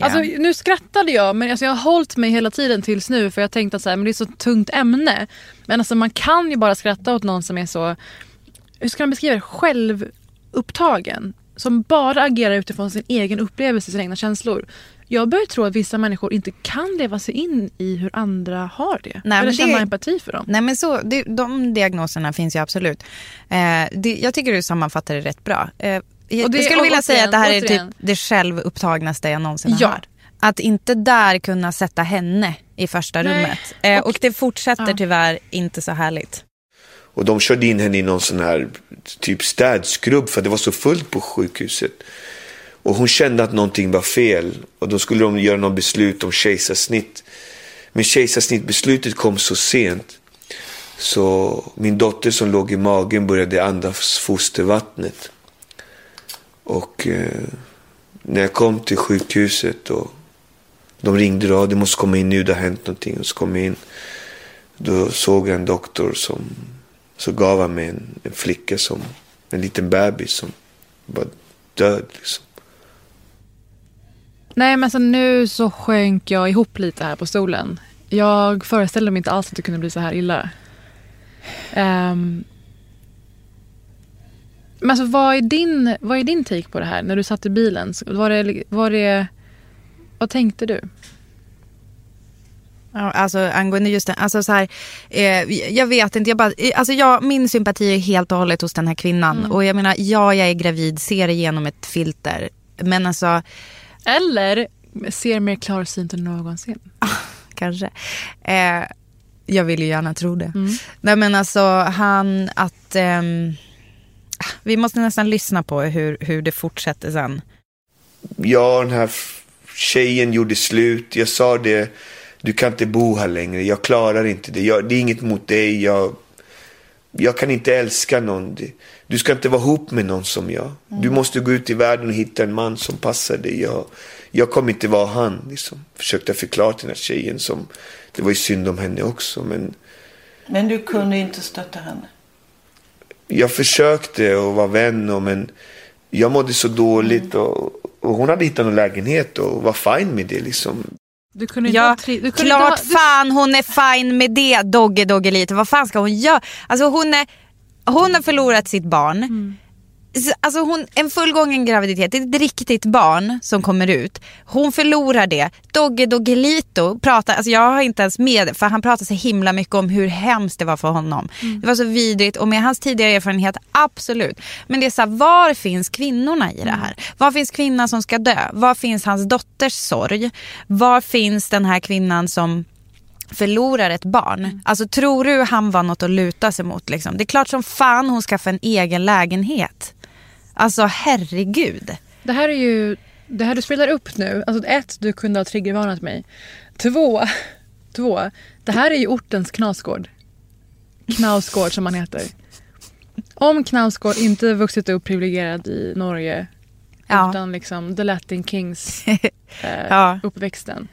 Alltså, nu skrattade jag men alltså, jag har hållit mig hela tiden tills nu för jag tänkte att så här, men det är så tungt ämne. Men alltså, man kan ju bara skratta åt någon som är så, hur ska man beskriva det, självupptagen. Som bara agerar utifrån sin egen upplevelse, sina egna känslor. Jag börjar tro att vissa människor inte kan leva sig in i hur andra har det. Nej, Eller känna det- empati för dem. Nej men så, det, de diagnoserna finns ju absolut. Eh, det, jag tycker du sammanfattar det rätt bra. Eh, jag, Och det- jag skulle vilja säga återigen, att det här är återigen. typ det självupptagnaste jag någonsin Ja. har hört. Att inte där kunna sätta henne i första Nej. rummet. Eh, och, Och- det fortsätter Ja. tyvärr inte så härligt. Och de körde in henne i någon sån här typ städskrubb för det var så fullt på sjukhuset. Och hon kände att någonting var fel. Och då skulle de göra något beslut om kejsarsnitt. Men kejsarsnittbeslutet kom så sent. Så min dotter som låg i magen började andas fostervattnet. Och eh, när jag kom till sjukhuset och de ringde då, du måste komma in nu, det har hänt någonting. Och så kom jag in. Då såg jag en doktor som så gav han mig en, en flicka som, en liten bebis som var död liksom. Nej men alltså, nu så sjönk jag ihop lite här på stolen. Jag föreställde mig inte alls att det kunde bli så här illa. Ehm, men alltså vad är, din, vad är din take på det här när du satt i bilen? Var det, var det, vad tänkte du? Ja, alltså angående just det, alltså så här, eh, jag vet inte, jag bara, eh, alltså jag, min sympati är helt och hållet hos den här kvinnan. Och jag menar, ja jag är gravid, ser igenom ett filter. Men alltså, Eller ser mer klarsynt än någonsin? kanske. Eh, jag vill ju gärna tro det. Nej men alltså han, att ehm, vi måste nästan lyssna på hur, hur det fortsätter sen. Och den här tjejen gjorde slut. Jag sa det, du kan inte bo här längre. Jag klarar inte det. Jag, det är inget mot dig. Jag, jag kan inte älska någon. Du ska inte vara ihop med någon som jag. Du måste gå ut i världen och hitta en man som passar dig. Jag, jag kommer inte vara han. Liksom. Försökte förklara till den här tjejen. Som, det var ju synd om henne också. Men Men du kunde inte stötta henne. jag försökte att vara vän och men jag mådde så dåligt och, och hon hade hittat en lägenhet och var fine med det liksom. Du kunde inte Ja, du kunde klart inte ha, fan hon är fine med det Dogge Doggelito. Vad fan ska hon göra? Alltså hon, är, hon har förlorat sitt barn. Alltså hon, en fullgången graviditet, det är ett riktigt barn som kommer ut. Hon förlorar det. Dogge Doggelito pratar, alltså jag har inte ens med för han pratar så himla mycket om hur hemskt det var för honom. Mm. Det var så vidrigt och med hans tidigare erfarenhet, absolut. Men det är så här, var finns kvinnorna i det här? Var finns kvinnan som ska dö? Var finns hans dotters sorg? Var finns den här kvinnan som förlorar ett barn. Mm. Alltså tror du han var något att luta sig mot? Liksom? Det är klart som fan hon skaffar en egen lägenhet. Alltså herregud. Det här är ju, det här du spelar upp nu, alltså ett, du kunde ha triggervarnat mig. Två, två, det här är ju ortens Knausgård. Knausgård som han heter. Om Knausgård inte vuxit upp privilegierad i Norge ja. utan liksom the Latin Kings eh, ja. uppväxten.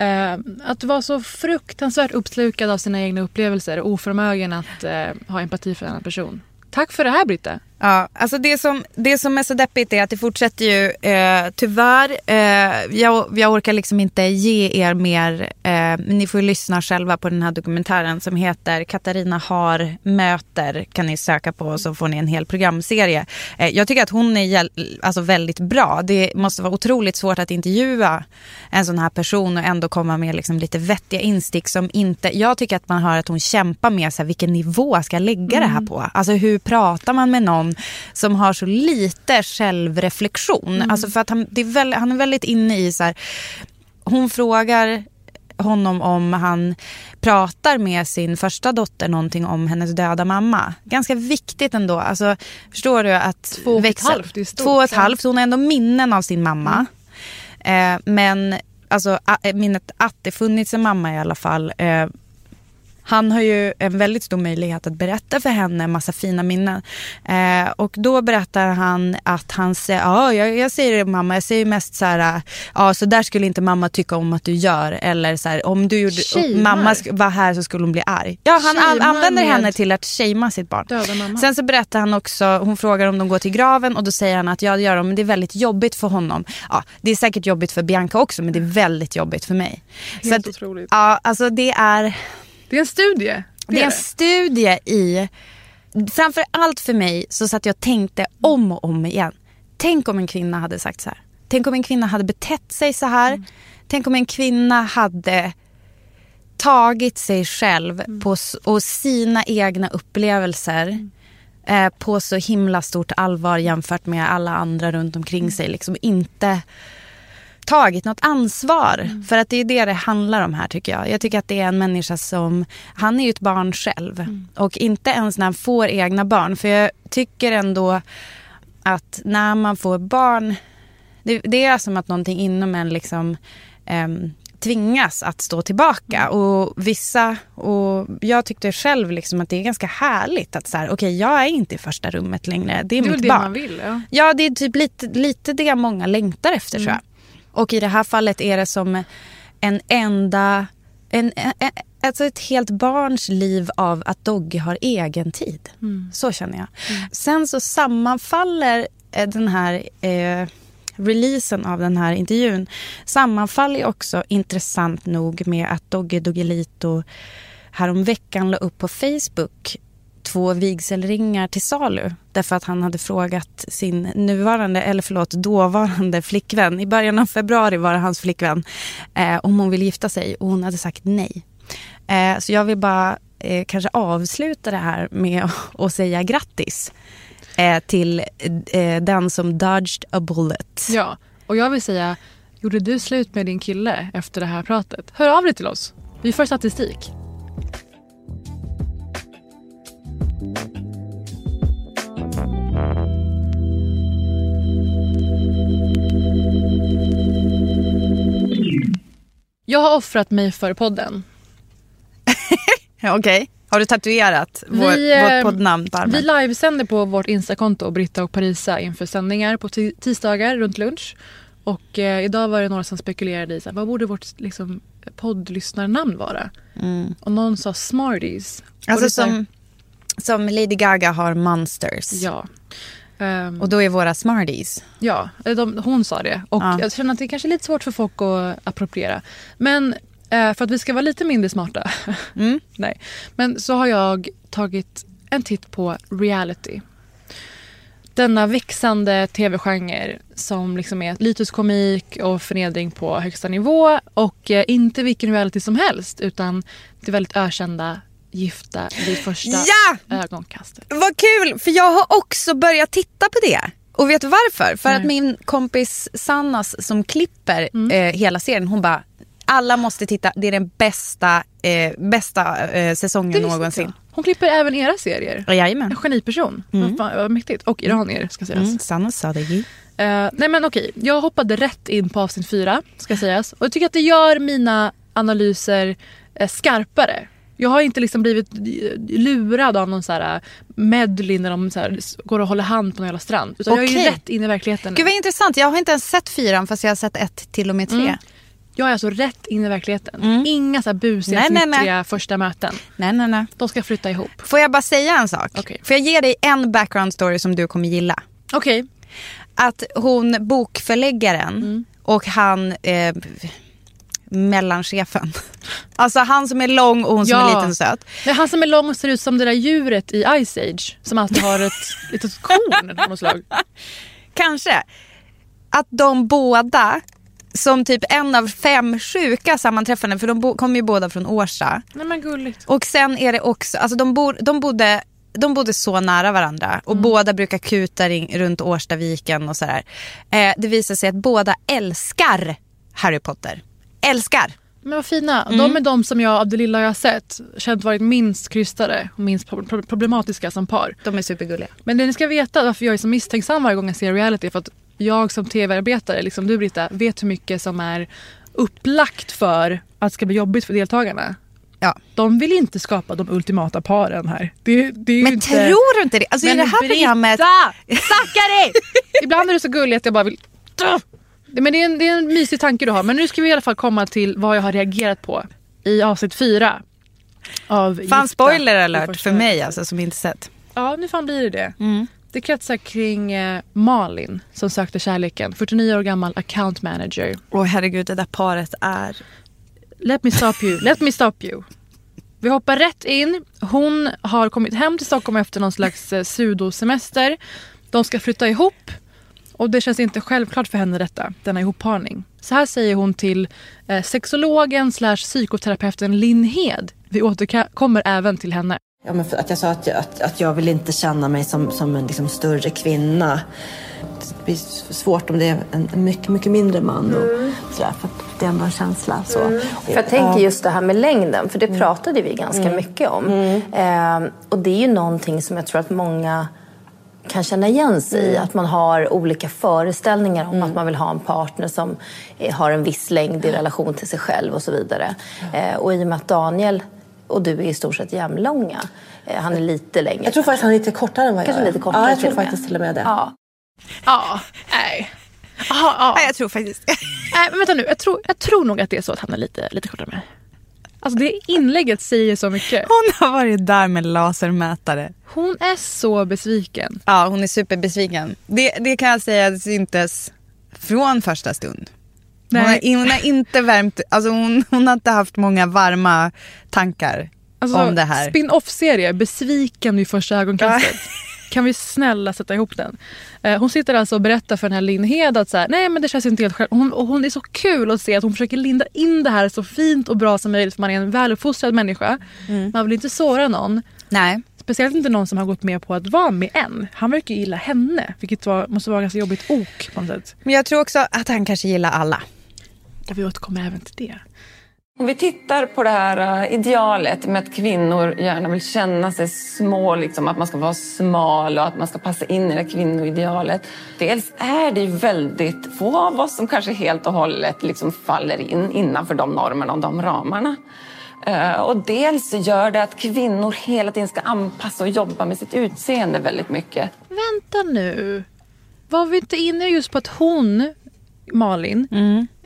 Eh, att vara så fruktansvärt uppslukad av sina egna upplevelser och oförmögen att eh, ha empati för en annan person. Tack för det här Britta. Ja, alltså det som, det som är så deppigt är att det fortsätter ju eh, tyvärr. Eh, jag, jag orkar liksom inte ge er mer. Eh, ni får lyssna själva på den här dokumentären som heter Katarina har möter. Kan ni söka på så får ni en hel programserie. Eh, jag tycker att hon är alltså väldigt bra. Det måste vara otroligt svårt att intervjua en sån här person och ändå komma med liksom lite vettiga instick som inte. Jag tycker att man hör att hon kämpar med så här, vilken nivå ska jag lägga mm. det här mm. på. Alltså hur pratar man med någon som har så lite självreflektion. Mm. Alltså för att han, är väl, han är väldigt inne i så här, hon frågar honom om han pratar med sin första dotter någonting om hennes döda mamma. Ganska viktigt ändå. Alltså, förstår du att Två och växa, ett halvt, det är stort. Två och ett halvt. Hon har ändå minnen av sin mamma. Mm. Eh, men alltså, minnet att det funnits en mamma i alla fall eh, han har ju en väldigt stor möjlighet att berätta för henne en massa fina minnen. Eh, och då berättar han att han säger, ja jag, jag säger det mamma, jag säger mest så här, ja så där skulle inte mamma tycka om att du gör. Eller så här, om du gjorde, mamma var här så skulle hon bli arg. Ja han all, använder henne till att shamea sitt barn. Sen så berättar han också, hon frågar om de går till graven och då säger han att ja det gör de men det är väldigt jobbigt för honom. Ja, det är säkert jobbigt för Bianca också men det är väldigt jobbigt för mig. Helt så att, otroligt. Ja, alltså det är det är en studie. Det, det är en studie i... Framför allt för mig så satt jag och tänkte om och om igen. Tänk om en kvinna hade sagt så här. Tänk om en kvinna hade betett sig så här. Mm. Tänk om en kvinna hade tagit sig själv mm. på, och sina egna upplevelser mm. eh, på så himla stort allvar jämfört med alla andra runt omkring mm. sig. Liksom inte tagit något ansvar. Mm. För att det är det det handlar om här tycker jag. Jag tycker att det är en människa som, han är ju ett barn själv. Mm. Och inte ens när han får egna barn. För jag tycker ändå att när man får barn, det, det är som att någonting inom en liksom um, tvingas att stå tillbaka. Mm. Och vissa, och jag tyckte själv liksom att det är ganska härligt att så här, okej okay, jag är inte i första rummet längre. Det är, det är mitt det barn. man vill. Ja. ja, det är typ lite, lite det många längtar efter mm. tror jag. Och i det här fallet är det som en enda... En, en, alltså ett helt barns liv av att Dogge har egen tid. Mm. Så känner jag. Mm. Sen så sammanfaller eh, den här eh, releasen av den här intervjun sammanfaller också intressant nog med att Dogge Doggelito häromveckan la upp på Facebook två vigselringar till salu. Därför att han hade frågat sin nuvarande, eller förlåt, dåvarande flickvän. I början av februari var det hans flickvän. Eh, om hon ville gifta sig och hon hade sagt nej. Eh, så jag vill bara eh, kanske avsluta det här med att säga grattis. Eh, till eh, den som dodged a bullet. Ja, och jag vill säga, gjorde du slut med din kille efter det här pratet? Hör av dig till oss. Vi får statistik. Jag har offrat mig för podden. Okej. Okay. Har du tatuerat vår, vi, vårt eh, poddnamn på armen? Vi livesänder på vårt Instakonto, Britta och Parisa, inför sändningar på tisdagar runt lunch. Och eh, idag var det några som spekulerade i så här, vad borde vårt liksom, poddlyssnarnamn vara? Mm. Och någon sa Smarties. Alltså som, som Lady Gaga har Monsters. Ja. Um, och då är våra Smarties. Ja, de, hon sa det. Och ja. jag känner att det är kanske är lite svårt för folk att appropriera. Men eh, för att vi ska vara lite mindre smarta. Mm. Nej. Men så har jag tagit en titt på reality. denna växande tv-genre som liksom är lituskomik och förnedring på högsta nivå och eh, inte vilken reality som helst utan det väldigt ökända Gifta vid första Ja! ögonkastet. Vad kul, för jag har också börjat titta på det. Och vet du varför? För Nej. att min kompis Sannas som klipper Mm. eh, hela serien, hon bara alla måste titta, det är den bästa, eh, bästa eh, säsongen någonsin. jag. Hon klipper även era serier. Ja, Jajamän. En geniperson. Vad fan, vad mäktigt. Och iranier ska sägas. Mm, Sanna Sadeghi. Eh, nej men okej, jag hoppade rätt in på avsnitt fyra ska sägas. Och jag tycker att det gör mina analyser eh, skarpare. Jag har inte liksom blivit lurad av någon så här eh, medley när de så går och håller hand på någon jävla strand. Utan jag är rätt in i verkligheten. Gud vad intressant, jag har inte ens sett fyran fast jag har sett ett till och med tre. Mm. Jag är alltså rätt in i verkligheten. Inga så här busiga, Nej, nej, nej. första möten. Nej, nej, nej. De ska flytta ihop. Får jag bara säga en sak? Okej. Får jag ge dig en background story som du kommer gilla? Okej. Att hon, bokförläggaren Mm. och han eh, mellanchefen. Alltså han som är lång och hon som Ja. är liten och söt. Är han som är lång och ser ut som det där djuret i Ice Age. Som alltid har ett litet korn av något slag. Kanske. Att de båda, som typ en av fem sjuka sammanträffanden, för de kommer ju båda från Årsta. Nej men gulligt. Och sen är det också, alltså de, bor, de, bodde, de bodde så nära varandra och båda brukar kuta ring, runt Årstaviken och sådär. Eh, det visar sig att båda älskar Harry Potter. Älskar! Men vad fina. Mm. De är de som jag av det lilla jag har sett känt varit minst krystade och minst pro- pro- problematiska som par. De är supergulliga. Men det ni ska veta varför jag är så misstänksam varje gång jag ser reality är för att jag som tv-arbetare, liksom du Britta, vet hur mycket som är upplagt för att det ska bli jobbigt för deltagarna. Ja. De vill inte skapa de ultimata paren här. Det, det Men inte... tror du inte det? Alltså i det här Britta! programmet... Zackari! Ibland är du så gullig att jag bara vill... Men det är, en, det är en mysig tanke du har. Men nu ska vi i alla fall komma till vad jag har reagerat på i avsnitt fyra. Av Fan Gifta spoiler alert för mig alltså som inte sett. Ja, nu fan blir det det. Mm. Det kretsar kring eh, Malin som sökte kärleken. 49 år gammal account manager. Åh herregud det där paret är... Let me stop you. Let me stop you. Vi hoppar rätt in. Hon har kommit hem till Stockholm efter någon slags eh, pseudosemester. De ska flytta ihop. Och det känns inte självklart för henne detta, denna ihopparning. Så här säger hon till eh, sexologen slash psykoterapeuten Linn Hed. Vi återkommer även till henne. Ja, men att jag sa att jag, att, att jag vill inte känna mig som, som en liksom större kvinna. Det blir svårt om det är en, en mycket, mycket mindre man. Och sådär, för det är ändå en känsla. Så. För jag tänker just det här med längden, för det pratade vi ganska mycket om. Eh, och det är ju någonting som jag tror att många kan känna igen sig i. Att man har olika föreställningar om att man vill ha en partner som har en viss längd i relation till sig själv och så vidare. Eh, och i och med att Daniel och du är i stort sett jämnlånga. Eh, han är lite längre. Jag tror faktiskt han är lite kortare än vad Kanske jag är. lite kortare Ja, jag tror till och med. faktiskt till och med det. Ja. Ja, nej. Aha, ja. Nej jag tror faktiskt Nej, men vänta nu. Jag tror, jag tror nog att det är så att han är lite, lite kortare med. Alltså det inlägget säger så mycket. Hon har varit där med lasermätare. Hon är så besviken. Ja hon är superbesviken. Det, det kan jag säga syntes från första stund. Hon har, hon har inte värmt, alltså hon, hon har inte haft många varma tankar Alltså, om det här. Spin-off-serie, Besviken vid första ögonkastet. Kan vi snälla sätta ihop den? Eh, hon sitter alltså och berättar för den här Linn Hed att så här, nej men det känns inte helt själv. Hon, och hon är så kul att se att hon försöker linda in det här så fint och bra som möjligt för man är en väluppfostrad människa. Mm. Man vill inte såra någon. Nej. Speciellt inte någon som har gått med på att vara med en. Han verkar ju gilla henne, vilket var, måste vara ganska jobbigt ok på något sätt. Men jag tror också att han kanske gillar alla. Ja, vi återkommer även till det. Om vi tittar på det här eh, idealet med att kvinnor gärna vill känna sig små, liksom, att man ska vara smal och att man ska passa in i det här kvinnoidealet. Dels är det ju väldigt få av oss som kanske helt och hållet liksom faller in innanför de normerna och de ramarna. Eh, Och dels gör det att kvinnor hela tiden ska anpassa och jobba med sitt utseende väldigt mycket. Vänta nu. Var vi inte inne just på att hon, Malin,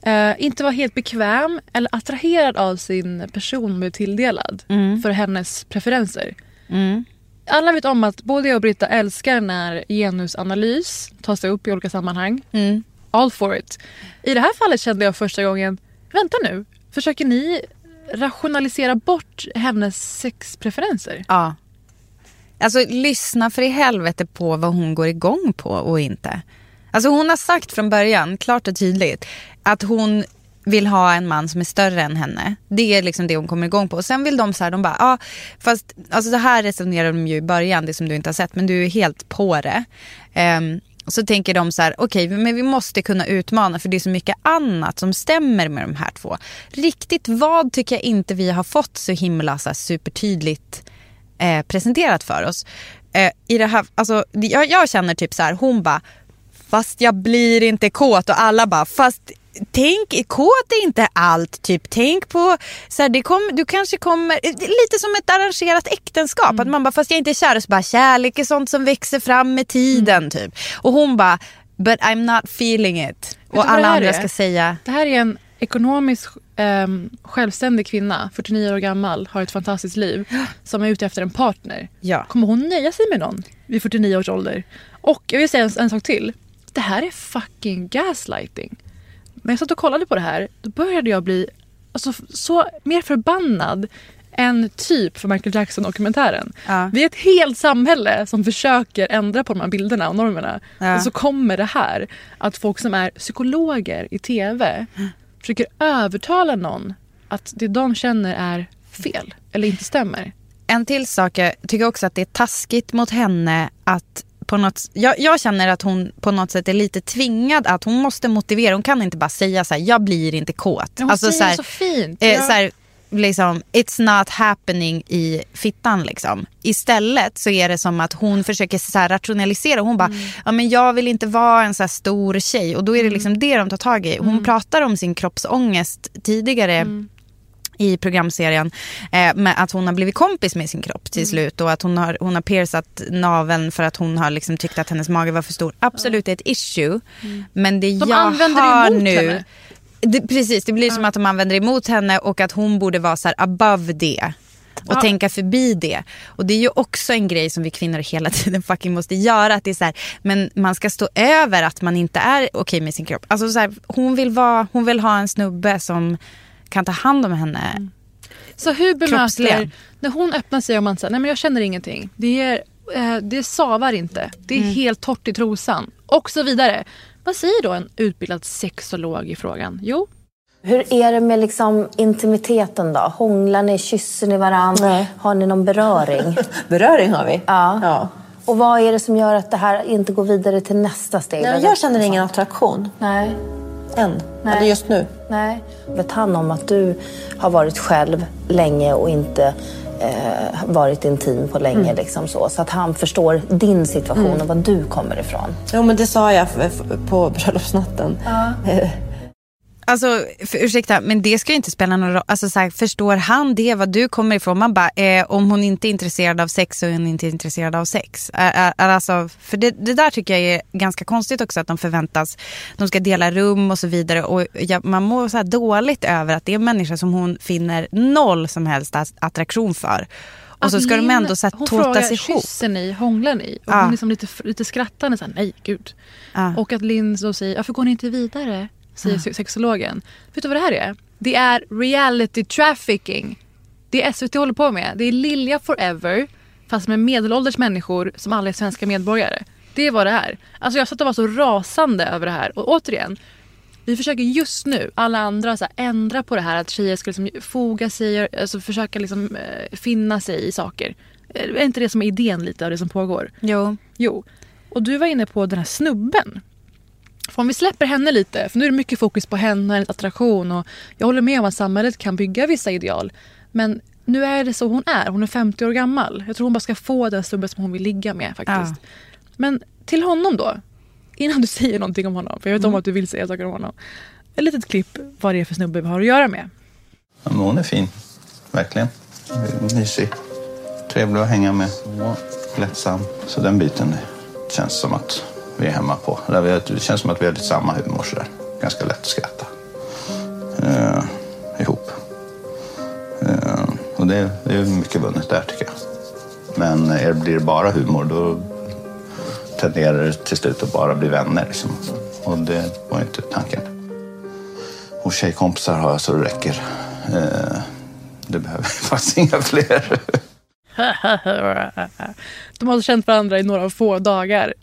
eh, inte var helt bekväm eller attraherad av sin person hon blev tilldelad för hennes preferenser? Alla vet om att både jag och Britta älskar när genusanalys tas upp i olika sammanhang. All for it. I det här fallet kände jag första gången, vänta nu, försöker ni rationalisera bort hennes sexpreferenser? Ja. Alltså lyssna för i helvete på vad hon går igång på och inte. Alltså hon har sagt från början, klart och tydligt, att hon vill ha en man som är större än henne. Det är liksom det hon kommer igång på. Och sen vill de så här, de bara, ja ah, fast alltså det här resonerar de ju i början, det som du inte har sett, men du är helt på det. Um, så tänker de så här, okej okay, men vi måste kunna utmana för det är så mycket annat som stämmer med de här två. Riktigt vad tycker jag inte vi har fått så himla så här, supertydligt eh, presenterat för oss. Eh, i det här, alltså, jag, jag känner typ så här, hon bara, fast jag blir inte kåt och alla bara, fast tänk, kåt är inte allt. Typ. Tänk på, så här, det kom, du kanske kommer, lite som ett arrangerat äktenskap. Mm. Att man bara, fast jag är inte kär. Och så bara, kärlek är sånt som växer fram med tiden. Mm. Typ. Och hon bara, but I'm not feeling it. Vet och alla andra är? ska säga. Det här är en ekonomiskt eh, självständig kvinna, 49 år gammal, har ett fantastiskt liv. Som är ute efter en partner. Ja. Kommer hon nöja sig med någon vid 49 års ålder? Och jag vill säga en, en sak till. Det här är fucking gaslighting när jag satt och kollade på det här då började jag bli alltså, så mer förbannad än typ för Michael Jackson-dokumentären. Ja. Vi är ett helt samhälle som försöker ändra på de här bilderna och normerna. Ja. Och så kommer det här att folk som är psykologer i TV försöker övertala någon att det de känner är fel eller inte stämmer. En till sak, jag tycker också att det är taskigt mot henne att på något, jag, jag, känner att hon på något sätt är lite tvingad att hon måste motivera. Hon kan inte bara säga så här, jag blir inte kåt. hon alltså, säger så, här, så fint. Eh, ja. så här, liksom, it's not happening i fittan. Liksom. Istället så är det som att hon försöker så rationalisera. Hon bara, mm. ja, men jag vill inte vara en så här stor tjej. Och då är det liksom det de tar tag i. Hon Mm. pratar om sin kroppsångest tidigare Mm. I programserien eh, med att hon har blivit kompis med sin kropp till Mm. slut och att hon har, hon har piercat naveln för att hon har liksom tyckt att hennes mage var för stor. Absolut, det är ett issue. Men det Mm. De jag använder det nu... henne. Det, precis, det blir som att de använder emot henne och att hon borde vara så above det. Och Ja. tänka förbi det. Och det är ju också en grej som vi kvinnor hela tiden fucking måste göra. Att det är så här, men man ska stå över att man inte är okej med sin kropp. Alltså så här, hon, vill vara, hon vill ha en snubbe som kan ta hand om henne. Så hur bemöter, när hon öppnar sig och man säger nej men jag känner ingenting. Det, är, eh, det savar inte. Det är Mm. helt torrt i trosan. Och så vidare. Vad säger då en utbildad sexolog i frågan? Jo, Hur är det med liksom intimiteten då? Hånglar ni, kysser ni varandra? Nej. Har ni någon beröring? Beröring har vi. Ja. ja. Och vad är det som gör att det här inte går vidare till nästa steg? Nej, jag känner ingen attraktion. Nej. Än. Nej. Eller just nu. Nej. Vet han om att du har varit själv länge och inte eh, varit intim på länge? Mm. Liksom så, så att han förstår din situation Mm. och var du kommer ifrån. Jo, men det sa jag på bröllopsnatten. Eh, Alltså, för, ursäkta, men det ska ju inte spela någon roll. Alltså, så här, förstår han det, vad du kommer ifrån? Man bara, eh, om hon inte är intresserad av sex så är hon inte intresserad av sex. Alltså, för det, det där tycker jag är ganska konstigt också att de förväntas, de ska dela rum och så vidare. Och jag, man mår så dåligt över att det är en människa som hon finner noll som helst att- attraktion för. Och så ska de Linn- ändå så här, Hon tåta frågar, sig ihop. kysser ni, hånglar ni? Och Ja. hon liksom lite, lite skrattande så här, nej gud. Ja. Och att Linn då säger, varför går ni inte vidare? Säger Ja. sexologen. Vet du vad det här är? Det är reality trafficking. Det är SVT håller på med. Det är Lilja Forever fast med medelålders människor som alla är svenska medborgare. Det är vad det är. Alltså jag satt och var så rasande över det här. Och återigen, vi försöker just nu, alla andra, så här, ändra på det här att tjejer ska liksom foga sig, alltså försöka liksom, eh, finna sig i saker. Eh, Är inte det som är idén lite av det som pågår? Jo. Jo. Och du var inne på den här snubben. För om vi släpper henne lite, för nu är det mycket fokus på henne, hennes attraktion och jag håller med om att samhället kan bygga vissa ideal. Men nu är det så hon är, hon är 50 år gammal. Jag tror hon bara ska få den snubben som hon vill ligga med faktiskt. Men till honom då, innan du säger någonting om honom, för jag vet om Mm. att du vill säga saker om honom. Ett litet klipp vad det är för snubbe vi har att göra med. Ja, men hon är fin, verkligen. Mysig, trevlig att hänga med, lättsam. Så den biten känns som att vi är hemma på. Där vi, det känns som att vi har lite samma humor sådär. Ganska lätt att skratta eh, ihop. Eh, och det, det är mycket vunnet där tycker jag. Men eh, blir det bara humor då tenderar det till slut att bara bli vänner. Liksom. Och det var inte tanken. Och tjejkompisar har jag så det räcker. Eh, det behöver faktiskt inga fler. De har känt varandra i några få dagar.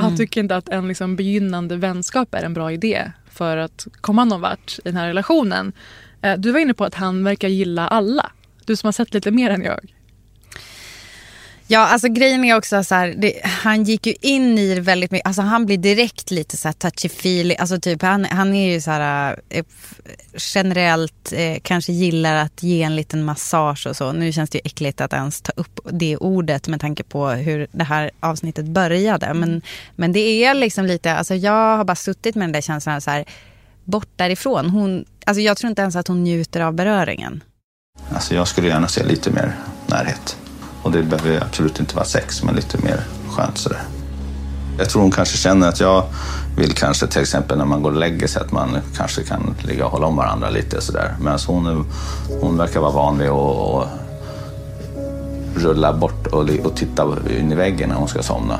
Och han Mm. tycker inte att en liksom begynnande vänskap är en bra idé för att komma någon vart i den här relationen. Eh, Du var inne på att han verkar gilla alla. Du som har sett lite mer än jag. Ja, alltså grejen är också så här, det, han gick ju in i det väldigt mycket, alltså han blir direkt lite så här touchy-feely, alltså typ han, han är ju så här eh, generellt eh, kanske gillar att ge en liten massage och så. Nu känns det ju äckligt att ens ta upp det ordet med tanke på hur det här avsnittet började. Men, men det är liksom lite, alltså jag har bara suttit med den där känslan så här, bort därifrån. Hon, alltså jag tror inte ens att hon njuter av beröringen. Alltså jag skulle gärna se lite mer närhet. Och det behöver absolut inte vara sex, men lite mer skönt sådär. Jag tror hon kanske känner att jag vill kanske till exempel när man går och lägger sig att man kanske kan ligga och hålla om varandra lite sådär. Medan hon, är- hon verkar vara van vid att, rulla bort och, och titta in i väggen när hon ska somna.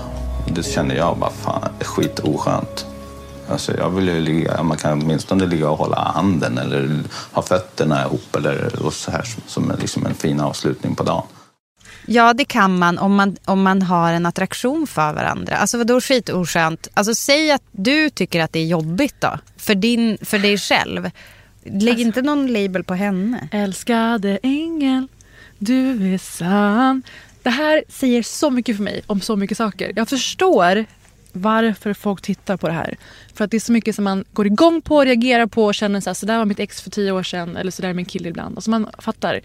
Det känner jag bara, fan, skit oskönt. Alltså jag vill ju ligga, man kan åtminstone ligga och hålla handen eller ha fötterna ihop eller och så här som en, liksom en fin avslutning på dagen. Ja, det kan man om, man om man har en attraktion för varandra. Alltså vadå skitoskönt? Alltså säg att du tycker att det är jobbigt då. För, din, för dig själv. Lägg inte någon label på henne. Älskade ängel, du är sann. Det här säger så mycket för mig om så mycket saker. Jag förstår varför folk tittar på det här. För att det är så mycket som man går igång på, reagerar på och känner så här, så där var mitt ex för tio år sedan eller så där är min kille ibland. Alltså man fattar.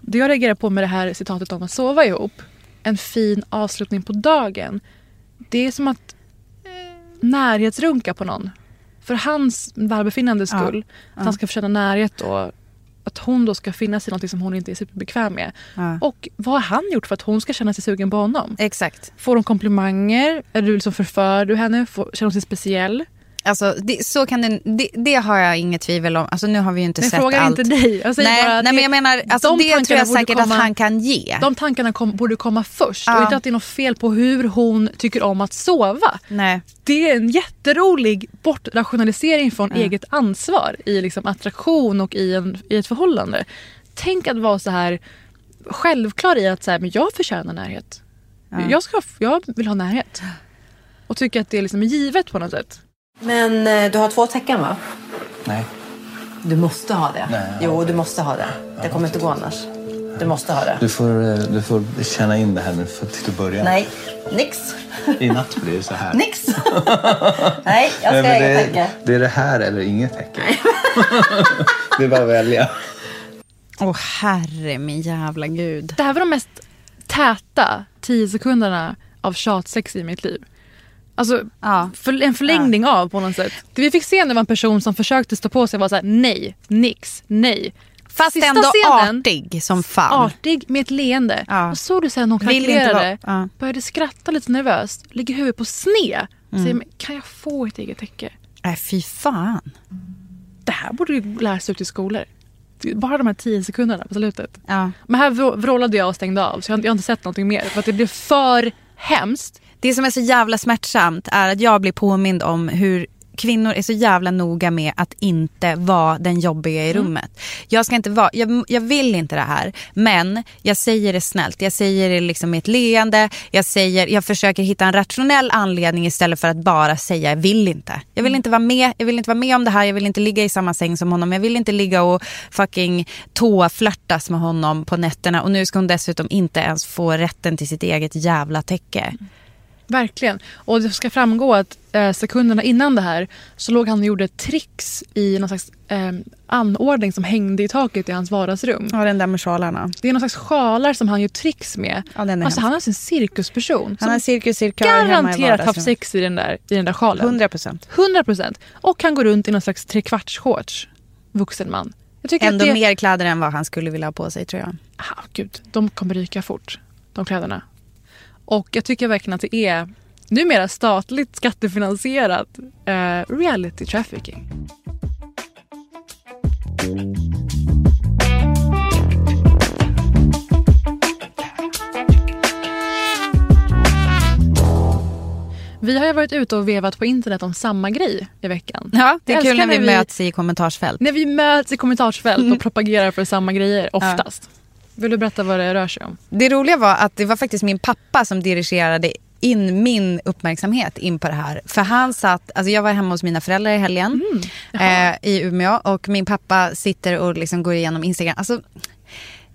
Det jag reagerar på med det här citatet om att sova ihop, en fin avslutning på dagen. Det är som att eh, närhetsrunka på någon. För hans välbefinnandes Ja. skull. Att han ska få känna närhet och att hon då ska finnas i något som hon inte är superbekväm med. Ja. Och vad har han gjort för att hon ska känna sig sugen på honom? Exakt. Får hon komplimanger? Är du liksom förför du henne? Får, känner hon sig speciell? Alltså, det, så kan det, det, det har jag inget tvivel om. Alltså, nu har vi ju inte Men sett allt. inte dig. Jag säger nej, bara nej, men det- jag menar, alltså, de det tror jag säkert komma- att han kan ge. De tankarna kom, borde komma först. Ja. Och inte att det är något fel på hur hon tycker om att sova. Nej. Det är en jätterolig bortrationalisering från eget ansvar i liksom attraktion och i, en, i ett förhållande. Tänk att vara så här självklar i att så här, men jag förtjänar närhet. Ja. Jag, ska, jag vill ha närhet. Och tycka att det liksom är givet på något sätt. Men eh, du har två tecken va? Nej. Du måste ha det. Nej, jo, du måste ha det. Det kommer inte gå annars. Du måste ha det. Du får, eh, du får känna in det här nu för till att börja. Nej, nix. I natt blir det så här. Nix. Nej, jag ska Nej, ha det, är, tänke. det är det här eller inget tecken. det är bara att välja. Åh herre min jävla gud. Det här var de mest täta tio sekunderna av tjatsex i mitt liv. Alltså för, en förlängning av på något sätt. Det vi fick se nu var en person som försökte stå på sig och var så här: nej, nix, nej. Fast Sista ändå scenen, artig som fan. Artig med ett leende. Och såg du sen hon kalkylerade, ja. började skratta lite nervöst, ligger huvudet på sned. Mm. Säger, kan jag få ett eget täcke? Nej fy fan. Det här borde ju läras ut i skolor. Bara de här tio sekunderna på slutet. Ja. Men här vrå- vrålade jag och stängde av så jag har, jag har inte sett någonting mer. För att det blev för hemskt. Det som är så jävla smärtsamt är att jag blir påmind om hur kvinnor är så jävla noga med att inte vara den jobbiga i rummet. Jag, ska inte vara, jag, jag vill inte det här, men jag säger det snällt. Jag säger det liksom med ett leende. Jag, säger, jag försöker hitta en rationell anledning istället för att bara säga jag vill inte. Jag vill inte vara med, jag vill inte vara med om det här. Jag vill inte ligga i samma säng som honom. Jag vill inte ligga och fucking tåflörtas med honom på nätterna. Och nu ska hon dessutom inte ens få rätten till sitt eget jävla täcke. Verkligen. Och det ska framgå att eh, sekunderna innan det här så låg han och gjorde tricks i någon slags eh, anordning som hängde i taket i hans vardagsrum. Ja, den där med sjalarna. Det är någon slags sjalar som han gör tricks med. Ja, den är alltså, hemsk. han är alltså en cirkusperson. Han har i garanterat haft sex i den där, i den där sjalen. 100 procent. 100 procent. Och han går runt i någon slags trekvartsshorts. Vuxen man. Ändå det... mer kläder än vad han skulle vilja ha på sig tror jag. Ah, gud, de kommer ryka fort, de kläderna. Och jag tycker verkligen att det är numera statligt skattefinansierat eh, reality trafficking. Vi har ju varit ute och vevat på internet om samma grej i veckan. Ja, det är kul när vi, möts i kommentarsfält. När vi möts i kommentarsfält och propagerar för samma grejer oftast. Vill du berätta vad det rör sig om? Det roliga var att det var faktiskt min pappa som dirigerade in min uppmärksamhet in på det här. För han satt, alltså jag var hemma hos mina föräldrar i helgen Mm. eh, i Umeå och min pappa sitter och liksom går igenom Instagram. Alltså,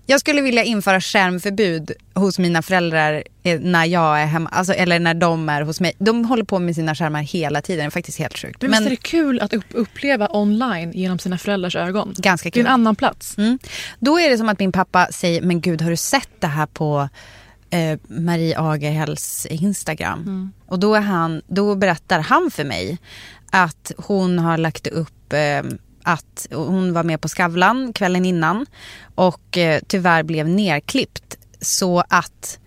jag skulle vilja införa skärmförbud hos mina föräldrar eh, när jag är hemma, alltså, eller när de är hos mig. De håller på med sina skärmar hela tiden, det är faktiskt helt sjukt. Men, visst är det kul att upp- uppleva online genom sina föräldrars ögon? Ganska Det är kul. en annan plats. Mm. Då är det som att min pappa säger, men gud har du sett det här på eh, Marie Agerhälls Instagram? Mm. Och då, är han, då berättar han för mig att hon har lagt upp eh, att hon var med på Skavlan kvällen innan och eh, tyvärr blev nerklippt så att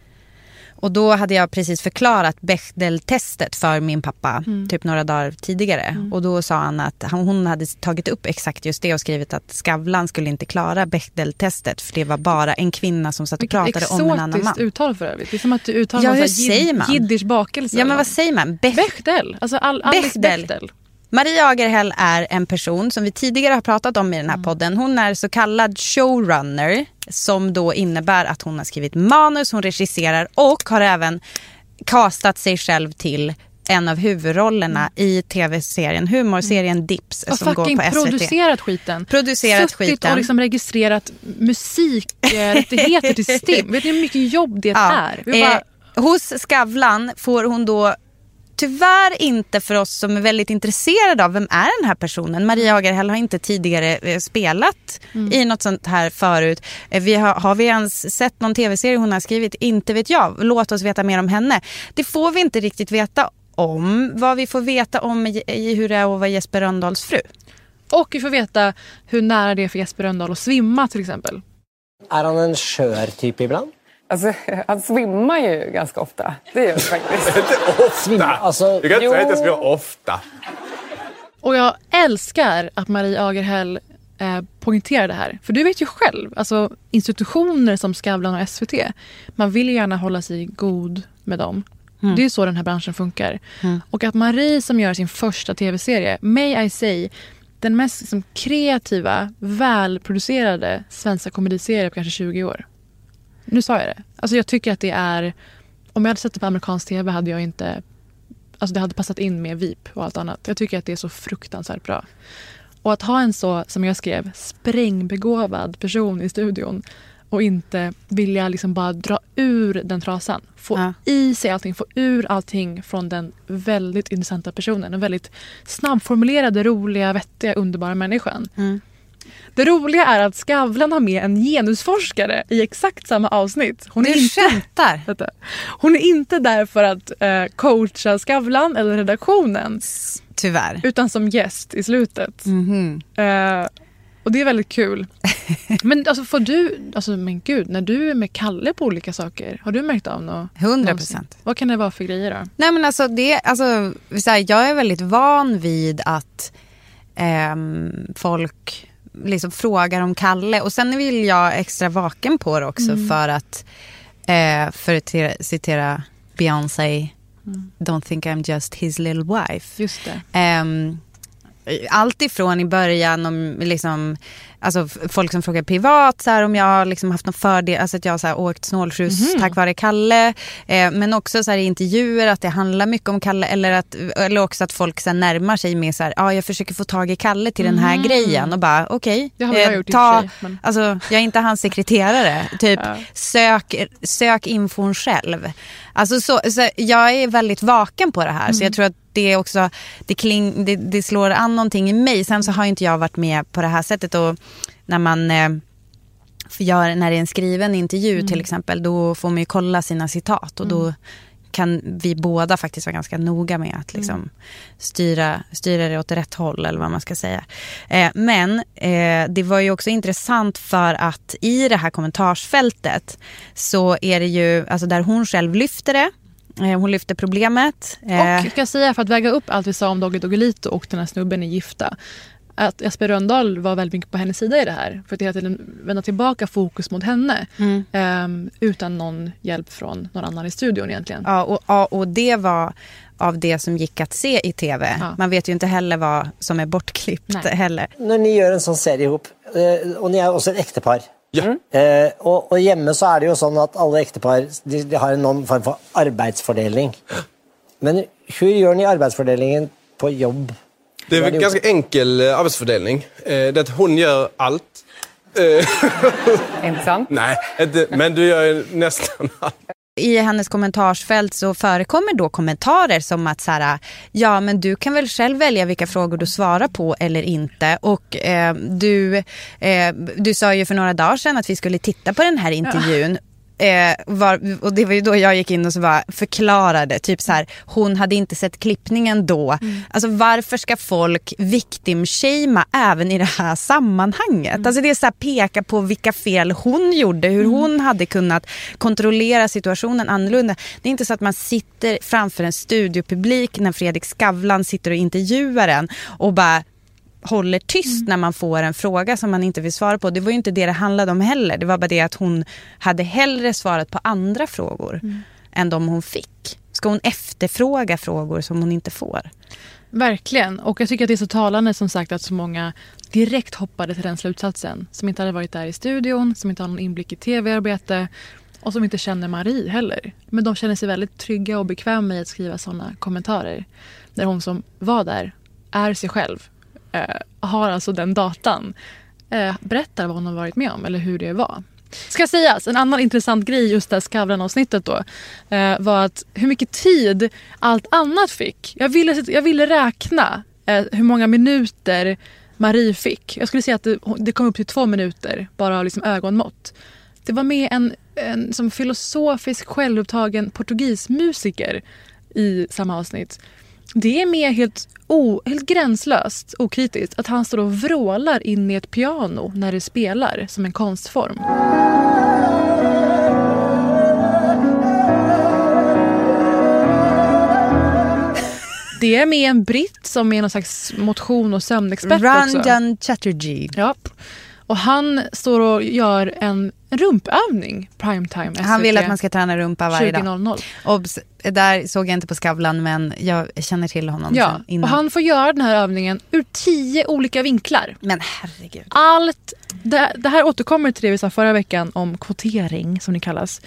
och då hade jag precis förklarat Bechdel-testet för min pappa, Mm. typ några dagar tidigare. Och då sa han att han, hon hade tagit upp exakt just det och skrivit att Skavlan skulle inte klara Bechdel-testet för det var bara en kvinna som satt och pratade om en annan man. exotiskt uttal för övrigt. Det är som att du uttalar Ja, hur säger man? jiddisch bakelse. Ja men vad säger man? Bech- Bechdel. Alltså all, Bechdel. Bechdel. Maria Agerhäll är en person som vi tidigare har pratat om i den här podden. Hon är så kallad showrunner som då innebär att hon har skrivit manus, hon regisserar och har även castat sig själv till en av huvudrollerna i tv-serien, humorserien Dips Och som går på SVT. producerat skiten. Producerat Suttit skiten. och liksom registrerat musikrättigheter till Stim. Vet ni hur mycket jobb det är? Vi bara, Eh, hos Skavlan får hon då Tyvärr inte för oss som är väldigt intresserade av vem är den här personen. Maria Agerhäll har inte tidigare eh, spelat Mm. i något sånt här förut. Eh, Vi har, har vi ens sett någon tv-serie hon har skrivit? Inte vet jag. Låt oss veta mer om henne. Det får vi inte riktigt veta om. Vad vi får veta om i, hur det är att vara Jesper Rönndahls fru. och vi får veta hur nära det är för Jesper Rönndahl att svimma till exempel. Är han en skör typ ibland? Alltså, han svimmar ju ganska ofta. Det gör han faktiskt. Svimma, alltså, Du kan inte säga att jag ska göra ofta. Och jag älskar att Marie Agerhäll eh, poängterar det här. För du vet ju själv, alltså institutioner som Skavlan och SVT, man vill ju gärna hålla sig god med dem. Mm. Det är ju så den här branschen funkar. Och att Marie som gör sin första tv-serie, May I say, den mest liksom, kreativa, välproducerade svenska komediserie på kanske 20 år. Nu sa jag det. Alltså jag tycker att det är... Om jag hade sett det på amerikansk tv hade jag inte... Alltså det hade passat in med VIP och allt annat. Jag tycker att det är så fruktansvärt bra. Och att ha en så, som jag skrev, sprängbegåvad person i studion och inte vilja liksom bara dra ur den trasan. Få i sig allting, få ur allting från den väldigt intressanta personen. Den väldigt snabbformulerade, roliga, vettiga, underbara människan. Det roliga är att Skavlan har med en genusforskare i exakt samma avsnitt. Hon Du skämtar? Vänta. Hon är inte där för att eh, coacha Skavlan eller redaktionen. Tyvärr. Utan som gäst i slutet. Eh, och det är väldigt kul. men alltså får du, alltså men gud, när du är med Kalle på olika saker, har du märkt av något? 100 någonsin? Vad kan det vara för grejer då? Nej men alltså, det, alltså så här, jag är väldigt van vid att ehm, folk liksom frågar om Kalle. Och sen vill jag extra vaken på det också Mm. för att, eh, för att te- citera Beyoncé, Mm. don't think I'm just his little wife. Just det. Ehm, allt ifrån i början om liksom, alltså folk som frågar privat så här, om jag har liksom haft någon fördel, alltså att jag har så åkt snålskjuts Mhm. tack vare Kalle. Eh, men också så här, i intervjuer att det handlar mycket om Kalle eller, att, eller också att folk så här, närmar sig med så här, ah, jag försöker få tag i Kalle till den här Mhm. grejen och bara okej. Och för ta, sig, men- alltså, jag är inte hans sekreterare. Typ sök, sök infon själv. Alltså så, så jag är väldigt vaken på det här så Mm. jag tror att det också, det, kling, det, det slår an någonting i mig. Sen så har inte jag varit med på det här sättet och när man eh, gör, när det är en skriven intervju Mm. till exempel då får man ju kolla sina citat och då kan vi båda faktiskt vara ganska noga med att liksom Mm. styra, styra det åt rätt håll eller vad man ska säga. Eh, men eh, det var ju också intressant för att i det här kommentarsfältet så är det ju, alltså där hon själv lyfter det, hon lyfter problemet. eh, Och ska jag säga för att väga upp allt vi sa om Doggy Doggelito och den här snubben är gifta. Att Jesper Rönndahl var väldigt mycket på hennes sida i det här. För att hela tiden vända tillbaka fokus mot henne. Mm. ehm, utan någon hjälp från någon annan i studion egentligen. Ja, och, ja, och det var av det som gick att se i tv. Ja. Man vet ju inte heller vad som är bortklippt heller. När ni gör en sån serie ihop, eh, och ni är också ett äkta par, Eh, og, og hjemme så er det jo sånn at alle ektepar de, de har en någon form for arbeidsfordeling. Men hur gör ni arbeidsfordelingen på jobb? Det är Vad en gjort? enkel eh, arbetsfördelning. Eh, Det är att hon gör allt. Inte sant? Nej, men du gör ju nästan allt. I hennes kommentarsfält så förekommer då kommentarer som att så här, ja men du kan väl själv välja vilka frågor du svarar på eller inte. Och eh, du, eh, du sa ju för några dagar sedan att vi skulle titta på den här intervjun. Eh, var, och det var ju då jag gick in och så bara förklarade, typ så här, hon hade inte sett klippningen då. Alltså varför ska folk victim-shamea även i det här sammanhanget? Alltså det är så här, peka på vilka fel hon gjorde, hur hon hade kunnat kontrollera situationen annorlunda. Det är inte så att man sitter framför en studiopublik när Fredrik Skavlan sitter och intervjuar en och bara håller tyst när man får en fråga som man inte vill svara på. Det var ju inte det det handlade om heller. Det var bara det att hon hade hellre svarat på andra frågor än de hon fick. Ska hon efterfråga frågor som hon inte får? Verkligen. Och jag tycker att det är så talande som sagt att så många direkt hoppade till den slutsatsen. Som inte hade varit där i studion, som inte har någon inblick i tv-arbete och som inte känner Marie heller. Men de känner sig väldigt trygga och bekväma med att skriva sådana kommentarer. Där hon som var där är sig själv. Eh, har alltså den datan. Eh, berättar vad hon har varit med om eller hur det var. Ska sägas, en annan intressant grej just det här Skavlan-avsnittet då eh, var att hur mycket tid allt annat fick. Jag ville, jag ville räkna eh, hur många minuter Marie fick. Jag skulle säga att det, det kom upp till två minuter bara av liksom ögonmått. Det var med en, en som filosofisk självupptagen portugismusiker i samma avsnitt. Det är med helt, o, helt gränslöst okritiskt att han står och vrålar in i ett piano när det spelar som en konstform. Det är med en britt som är någon slags motion och sömnexpert också. Ranjan Chatterjee. Ja. Och han står och gör en rumpövning primetime SVT. Han vill att man ska träna rumpa varje dag. 20.00. Obs, där såg jag inte på Skavlan men jag känner till honom Ja, innan. och han får göra den här övningen ur tio olika vinklar. Men herregud. Allt, det, det här återkommer till det vi sa förra veckan om kvotering som det kallas.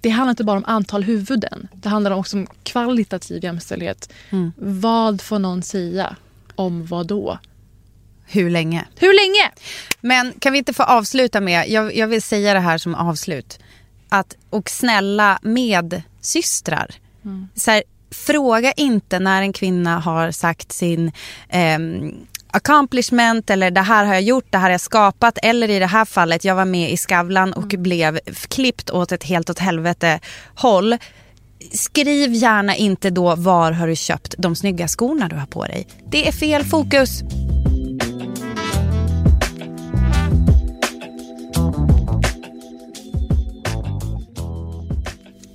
Det handlar inte bara om antal huvuden. Det handlar också om kvalitativ jämställdhet. Mm. Vad får någon säga om vad då? Hur länge? Hur länge? Men kan vi inte få avsluta med, jag, jag vill säga det här som avslut. Att, och snälla medsystrar. Mm. Så här, fråga inte när en kvinna har sagt sin ehm, accomplishment eller det här har jag gjort, det här har jag skapat. Eller i det här fallet, jag var med i Skavlan och blev klippt åt ett helt åt helvete håll. Skriv gärna inte då var har du köpt de snygga skorna du har på dig. Det är fel fokus.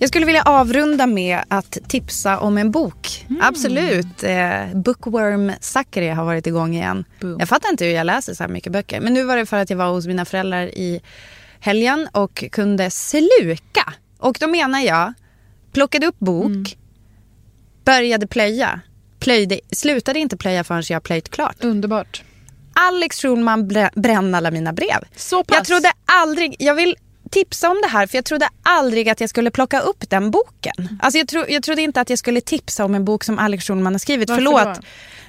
Jag skulle vilja avrunda med att tipsa om en bok. Absolut. Eh, Bookworm Zachary har varit igång igen. Jag fattar inte hur jag läser så här mycket böcker. Men nu var det för att jag var hos mina föräldrar i helgen och kunde sluka. Och då menar jag, plockade upp bok, började plöja. Plöjde, slutade inte plöja förrän jag plöjt klart. Underbart. Alex Schulman brä- bränn alla mina brev. Så pass. Jag trodde aldrig, jag vill tipsa om det här för jag trodde aldrig att jag skulle plocka upp den boken. Alltså jag, tro, jag trodde inte att jag skulle tipsa om en bok som Alex Schulman har skrivit. Varför Förlåt. då?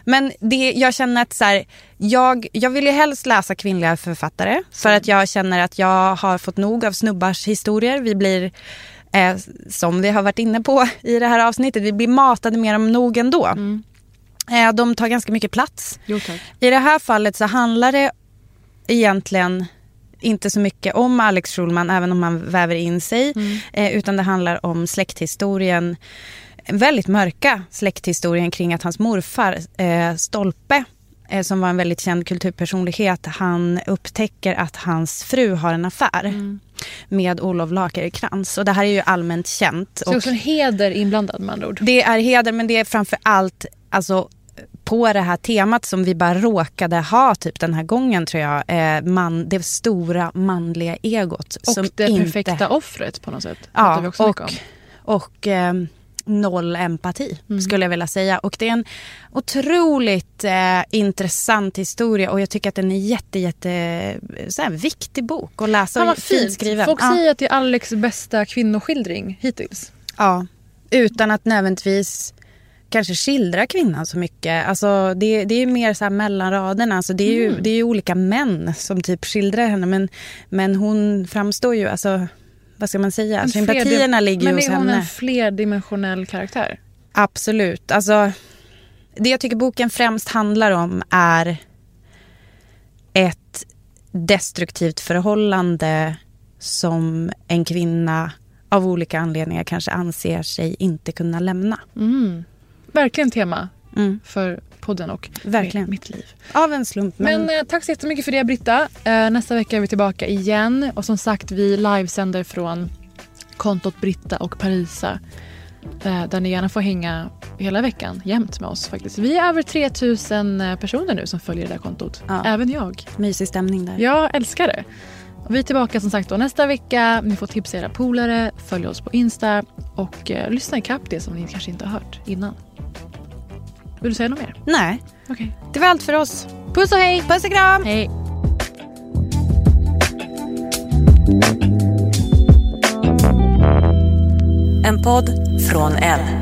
Men det, jag känner att så här, jag, jag vill ju helst läsa kvinnliga författare. För att jag känner att jag har fått nog av snubbars historier. Vi blir, eh, som vi har varit inne på i det här avsnittet, vi blir matade mer om nog ändå. Eh, de tar ganska mycket plats. Jo. I det här fallet så handlar det egentligen inte så mycket om Alex Schulman, även om han väver in sig. Eh, utan det handlar om släkthistorien, en väldigt mörka släkthistorien kring att hans morfar, eh, Stolpe, eh, som var en väldigt känd kulturpersonlighet, han upptäcker att hans fru har en affär med Olof Lagercrantz. Och det här är ju allmänt känt. Så det är också en heder inblandad med andra ord. Det är heder men det är framför allt alltså, på det här temat som vi bara råkade ha typ den här gången tror jag. Eh, man, det stora manliga egot. Och som det inte... perfekta offret på något sätt. Ja, vi också och, om. och eh, noll empati skulle jag vilja säga. Och det är en otroligt eh, intressant historia och jag tycker att den är jätte, jätte så här, viktig bok att läsa. Fan vad fint. skriven. Folk Ja. säger att det är Alex bästa kvinnoskildring hittills. Ja, utan att nödvändigtvis kanske skildra kvinnan så mycket. Alltså, det, det är ju mer så här mellan raderna. Alltså, det, är ju, Mm. det är ju olika män som typ skildrar henne. Men, men hon framstår ju, alltså, vad ska man säga, sympatierna flerdim- ligger ju Men hos är hon henne. en flerdimensionell karaktär? Absolut. Alltså, det jag tycker boken främst handlar om är ett destruktivt förhållande som en kvinna av olika anledningar kanske anser sig inte kunna lämna. Mm. Verkligen tema Mm. för podden och Verkligen. mitt liv. Av en slump. Men, Men eh, tack så jättemycket för det Britta. Eh, nästa vecka är vi tillbaka igen. Och som sagt vi livesänder från kontot Britta och Parisa. Eh, där ni gärna får hänga hela veckan jämt med oss faktiskt. Vi är över 3000 personer nu som följer det där kontot. Ja. Även jag. mysig stämning där. Jag älskar det. Och vi är tillbaka som sagt då nästa vecka. Ni får tipsa era polare, följ oss på Insta och eh, lyssna ikapp det som ni kanske inte har hört innan. Vill du säga något mer? Nej, Okej. det var allt för oss. Puss och hej! Puss och kram! Hej! En podd från L.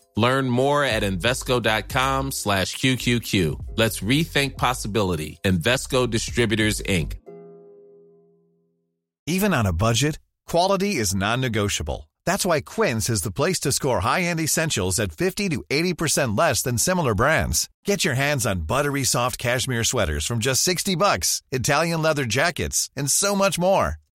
Learn more at Invesco.com slash QQQ. Let's rethink possibility. Invesco Distributors, Inc. Even on a budget, quality is non-negotiable. That's why Quince is the place to score high-end essentials at 50 to 80% less than similar brands. Get your hands on buttery soft cashmere sweaters from just 60 bucks, Italian leather jackets, and so much more.